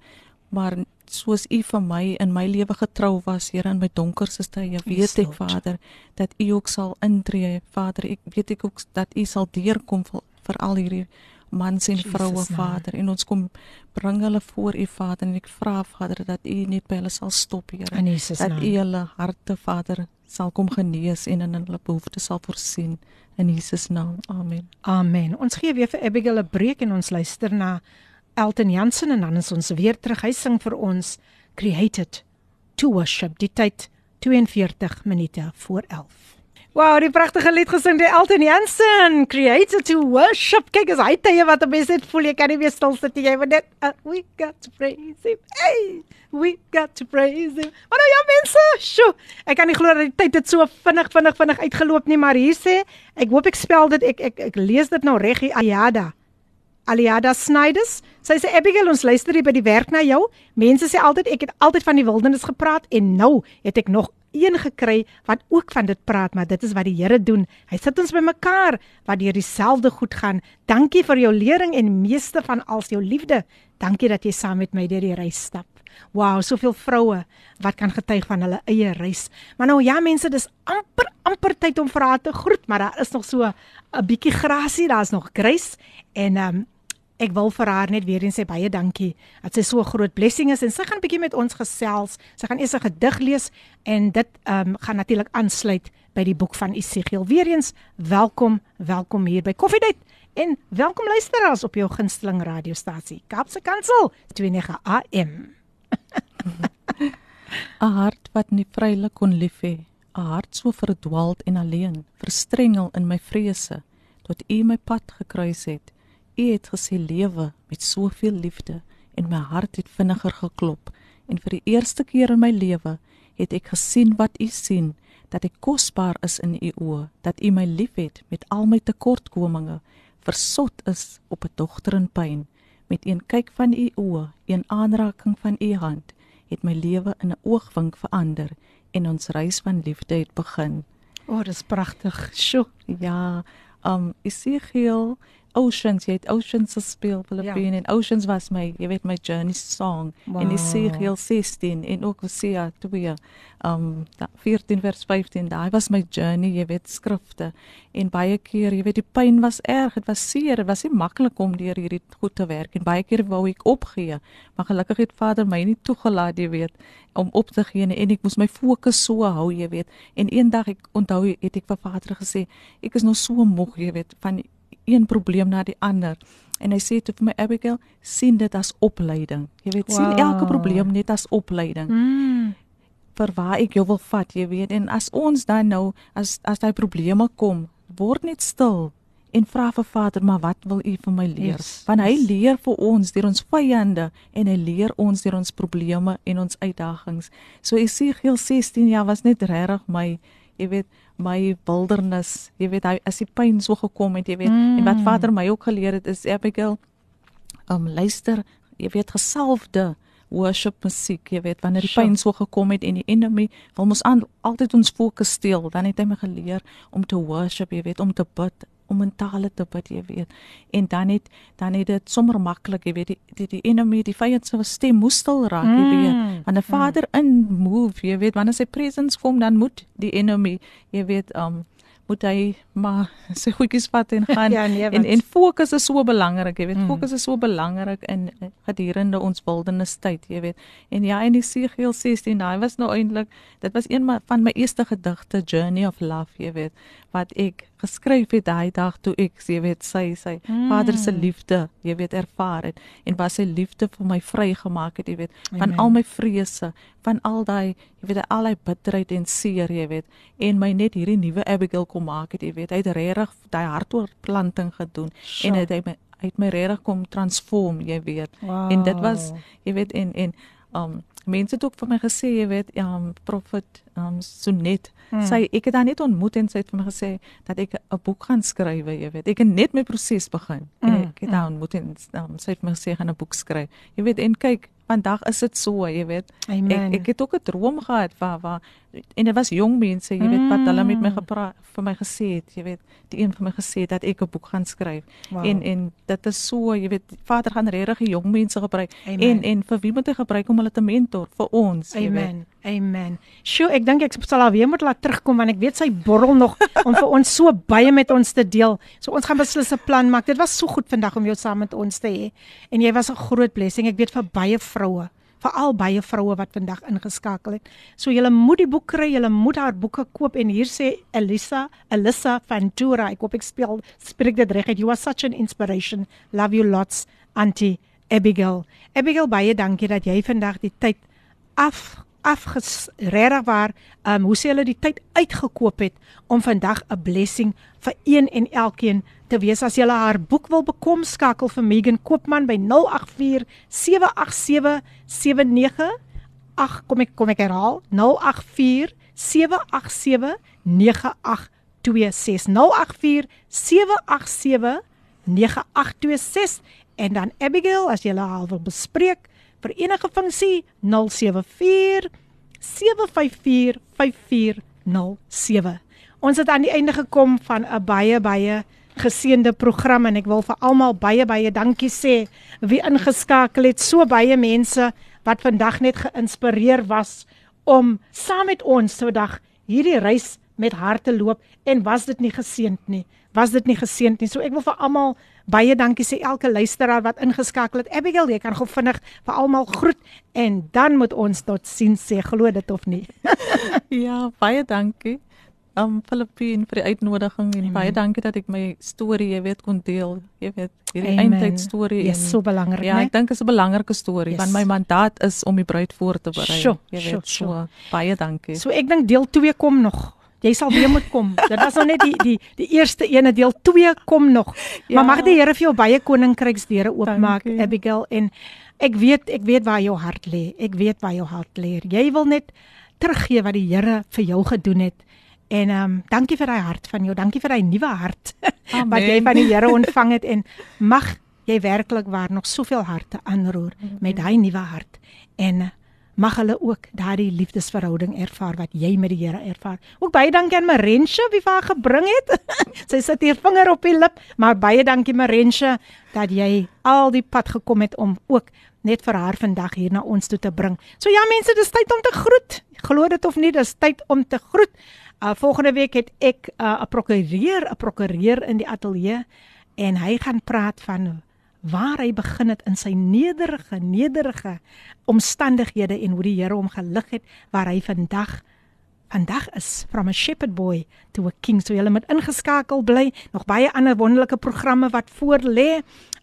Maar soos U vir my in my lewe getrou was, Here, in my donkerste tye, weet ek. Vader, dat U ook sal intree, Vader. Ek weet ek ook dat U sal deurkom vir, vir al hierdie mans en vroue. Vader. En ons kom bring hulle voor U, Vader, en ek vra, Vader, dat U net by hulle sal stop, Here In Jesus dat naam. U hulle harte Vader sal kom genees en in hulle behoeftes sal voorsien in Jesus naam. Amen. Amen. Ons gee weer vir Abigail 'n breek en ons luister na Elton Jansen en dan is ons weer terug. Hy sing vir ons Created to Worship. Die tyd 42 minute voor 11. Wow, die pragtige lied gesing deur Elton Jansen, Created to Worship. Kyk, as hy tye wat 'n mens net voel jy kan nie weer stil sit. Jy moet net uh, we got to praise him. Hey, we got to praise him. Maar nou ja mense, sjo. Ek kan nie glo dat die tyd het so vinnig vinnig vinnig uitgeloop nie, maar hier sê, ek hoop ek spel dit ek ek, ek lees dit nou reg, Ayada. Aliada Snyders. Sy sê Abigail, ons luister hier by die werk na jou. Mense sê altyd ek het altyd van die wildernis gepraat en nou het ek nog een gekry wat ook van dit praat, maar dit is wat die Here doen. Hy sit ons bymekaar wat deur dieselfde goed gaan. Dankie vir jou lering en meeste van als jou liefde. Dankie dat jy saam met my deur die reis stap. Wow, soveel vroue wat kan getuig van hulle eie reis. Maar nou ja mense, dis amper amper tyd om vir haar te groet, maar daar is nog so 'n bietjie grasie, daar's nog grys en ehm um, ek wil vir haar net weer eens sê baie dankie dat sy so 'n groot blessing is en sy gaan 'n bietjie met ons gesels. Sy gaan eers 'n gedig lees en dit ehm um, gaan natuurlik aansluit by die boek van Esegiel. Weereens welkom, welkom hier by Koffiedייט en welkom luisteraars op jou gunsteling radiostasie Kaapse Kansel 29 AM. 'n Hart wat nie vrylik kon lief hê, 'n hart so verdwaald en alleen, verstrengel in my vrese, tot U my pad gekruis het. U het gesê lewe met soveel liefde en my hart het vinniger geklop en vir die eerste keer in my lewe het ek gesien wat U sien, dat ek kosbaar is in U oë, dat U my liefhet met al my tekortkominge, versot is op 'n dogter in pyn. Met een kyk van U oë, een aanraking van U hand, het my lewe in 'n oogwink verander en ons reis van liefde het begin. O, oh, dis pragtig. Sjoe. Ja, um Esegiel Oceans, jy het Oceans gespeel Filippine ja. en Oceans was my, jy weet my journey song wow. en Wow. Esegiel 16 en ook Hosea 2 um da- 14 vers 15, daai was my journey, jy weet skrifte. En baie keer, jy weet die pyn was erg, dit was seer, dit was nie maklik om deur hierdie goed te werk en baie keer wou ek opgee, maar gelukkig het Vader my nie toegelaat, jy weet, om op te gee nie. en ek moes my fokus so hou, jy weet. En eendag ek onthou het ek vir Vader gesê, ek is nou so moeg, jy weet, van een probleem na die ander. En hy sê toe vir my Abigail, sien dit as opleiding. Jy weet, wow. sien elke probleem net as opleiding Mm. vir waar ek jou wil vat, jy weet. En as ons dan nou as as daai probleme kom, word net stil en vra vir Vader, maar wat wil U vir my leer? Yes, Want hy yes. leer vir ons deur ons vyande en hy leer ons deur ons probleme en ons uitdagings. So Esegiel 16 jaar was net regtig my jy weet my wildernis jy weet hy as die pyn so gekom het jy weet mm. en wat Mm. Vader my ook geleer het is Abigail um luister jy weet gesalfde worship musiek jy weet wanneer die pyn so gekom het en die enemy wil ons aan, altyd ons fokus steel dan het hy my geleer om te worship jy weet om te bid om in tale te bid jy weet. En dan het dan het dit sommer maklik jy weet die die, die enemy die vyand se stem moes stil raak jy weet. Mm, wanneer Vader in move jy weet wanneer sy presence kom dan moet die enemy jy weet um moet hy maar sy goedjies vat en gaan. Ja, nee, en want- en fokus is so belangrik, jy weet, Mm. fokus is so belangrik in in gedurende ons wildernis tyd, jy weet. En ja, in Esegiel 16, daai was nou eintlik, dit was een van my eerste gedigte, Journey of Love, jy weet, wat ek geskryf het daai dag toe ek, jy weet, sy sy Mm. Vader se liefde, jy weet, ervaar het en was sy liefde vir my vrygemaak het, jy weet, van Amen. al my vrese, van al daai, jy weet, al daai bitterheid en seer, jy weet, en my net hierdie nuwe Abigail kom maak het, jy weet, hy het regtig daai hartoortplanting gedoen Sure. en het hy my hy het my regtig kom transform, jy weet. En dit was jy weet en en um mense het ook vir my gesê, jy weet, um Prophet um Sonet, hmm. sy ek het haar net ontmoet en sy het vir my gesê dat ek 'n boek gaan skryf, jy weet. Ek het net my proses begin. Hmm. Ek het haar ontmoet en um, sy het my gesê gaan 'n boek skryf. Jy weet, en kyk, vandag is dit so, jy weet. Amen. Ek ek het ook 'n droom gehad waar waar en dit was jong mense, jy weet, wat hulle met my mm. gepraat vir my gesê het, jy weet, die een van my gesê dat ek 'n boek gaan skryf. Wow. En en dit is so, jy weet, Vader gaan regtig jong mense gebruik Amen. en en vir wie moet hy gebruik om hulle te mentor vir ons, Amen. jy weet. Amen. Sjoe, ek dink ek sal haar weer moet laat terugkom want ek weet sy borrel nog om vir ons so baie met ons te deel. So ons gaan beslis 'n plan maak. Dit was so goed vandag om jou saam met ons te hê. En jy was 'n groot blessing. Ek weet vir baie vroue, veral baie vroue wat vandag ingeskakel het. So julle moet die boek kry, julle moet haar boeke koop en hier sê Elisa, Elisa Ventura, ek hoop ek speel spreek dit reg uit. You are such an inspiration. Love you lots, Auntie Abigail. Abigail, baie dankie dat jy vandag die tyd af afgeregtig waar um hoe sê hulle die tyd uitgekoop het om vandag 'n blessing vir een en elkeen te wees as jy haar boek wil bekom skakel vir Megan Koopman by 084 787 79 ag kom ek kom ek herhaal 084 787 9826 084 787 9826 en dan Abigail as jy haar wil bespreek vir enige funksie 074 754 5407. Ons het aan die einde gekom van 'n baie baie geseënde program en ek wil vir almal baie baie dankie sê wie ingeskakel het. So baie mense wat vandag net geïnspireer was om saam met ons vandag hierdie reis met harte loop en was dit nie geseënd nie. Was dit nie geseënd nie. So ek wil vir almal Baie dankie sê elke luisteraar wat ingeskakel het. Abigail, jy kan gou vinnig vir almal groet en dan moet ons tot sien sê, glo dit of nie. ja, baie dankie. Um Filippine vir die uitnodiging en Amen. baie dankie dat ek my storie, jy weet, kon deel. Jy weet, hierdie eindtyd storie is so belangrik, Ja, ek dink dit is 'n belangrike storie yes. want my mandaat is om die bruid voor te berei. Jy weet, sjo, so baie dankie. So ek dink deel 2 kom nog. Jy sal weer moet kom. Dit was nog net die die die eerste ene deel 2 kom nog. Ja. Maar mag die Here vir jou baie koninkryksdeure oopmaak Abigail en ek weet ek weet waar jou hart lê. Ek weet waar jou hart lê. Jy wil net teruggee wat die Here vir jou gedoen het. En ehm um, dankie vir daai hart van jou. Dankie vir daai nuwe hart wat jy van die Here ontvang het en mag jy werklik waar nog soveel harte aanroer met daai nuwe hart. En mag hulle ook daardie liefdesverhouding ervaar wat jy met die Here ervaar. Ook baie dankie aan Marensha wie vir haar gebring het. Sy sit hier vinger op die lip, maar baie dankie Marensha dat jy al die pad gekom het om ook net vir haar vandag hier na ons toe te bring. So ja mense, dis tyd om te groet. Glo dit of nie, dis tyd om te groet. Uh volgende week het ek 'n uh, prokureur, 'n prokureur in die ateljee en hy gaan praat van waar hy begin het in sy nederige nederige omstandighede en hoe die Here hom gelig het waar hy vandag vandag is from a shepherd boy to a king so jy moet ingeskakel bly nog baie ander wonderlike programme wat voor lê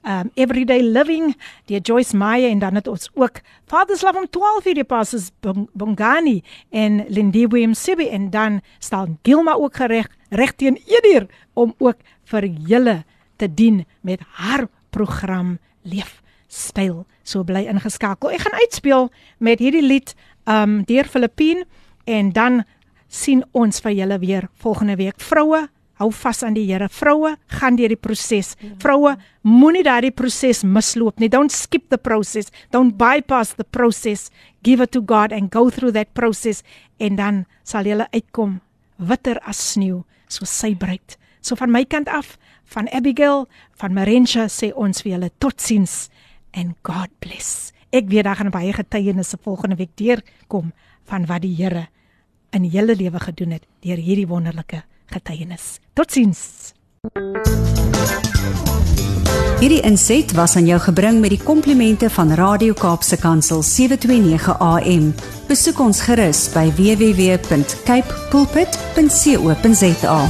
um everyday living die Joyce Meyer en dan het ons ook Father's Love om 12 hierdie passes Bongani en Lindiwe Msibi en dan staan Gilma ook gereg reg teen 1 uur om ook vir julle te dien met haar program Leef Styl. So bly ingeskakel. Ek gaan uitspeel met hierdie lied um deur Filippine en dan sien ons vir julle weer volgende week. Vroue, hou vas aan die Here. Vroue, gaan deur die proses. Vroue, moenie daardie proses misloop nie. Don't skip the process. Don't bypass the process. Give it to God and go through that process en dan sal jy uitkom witter as sneeu, so sy bruid. So van my kant af, van Abigail, van Marensha sê ons vir julle totsiens and God bless. Ek weet daar gaan baie getuienisse volgende week deurkom van wat die Here in julle lewe gedoen het deur hierdie wonderlike getuienis. Totsiens. Hierdie inset was aan jou gebring met die komplimente van Radio Kaapse Kansel 729 AM. Besoek ons gerus by www.cape pulpit.co.za.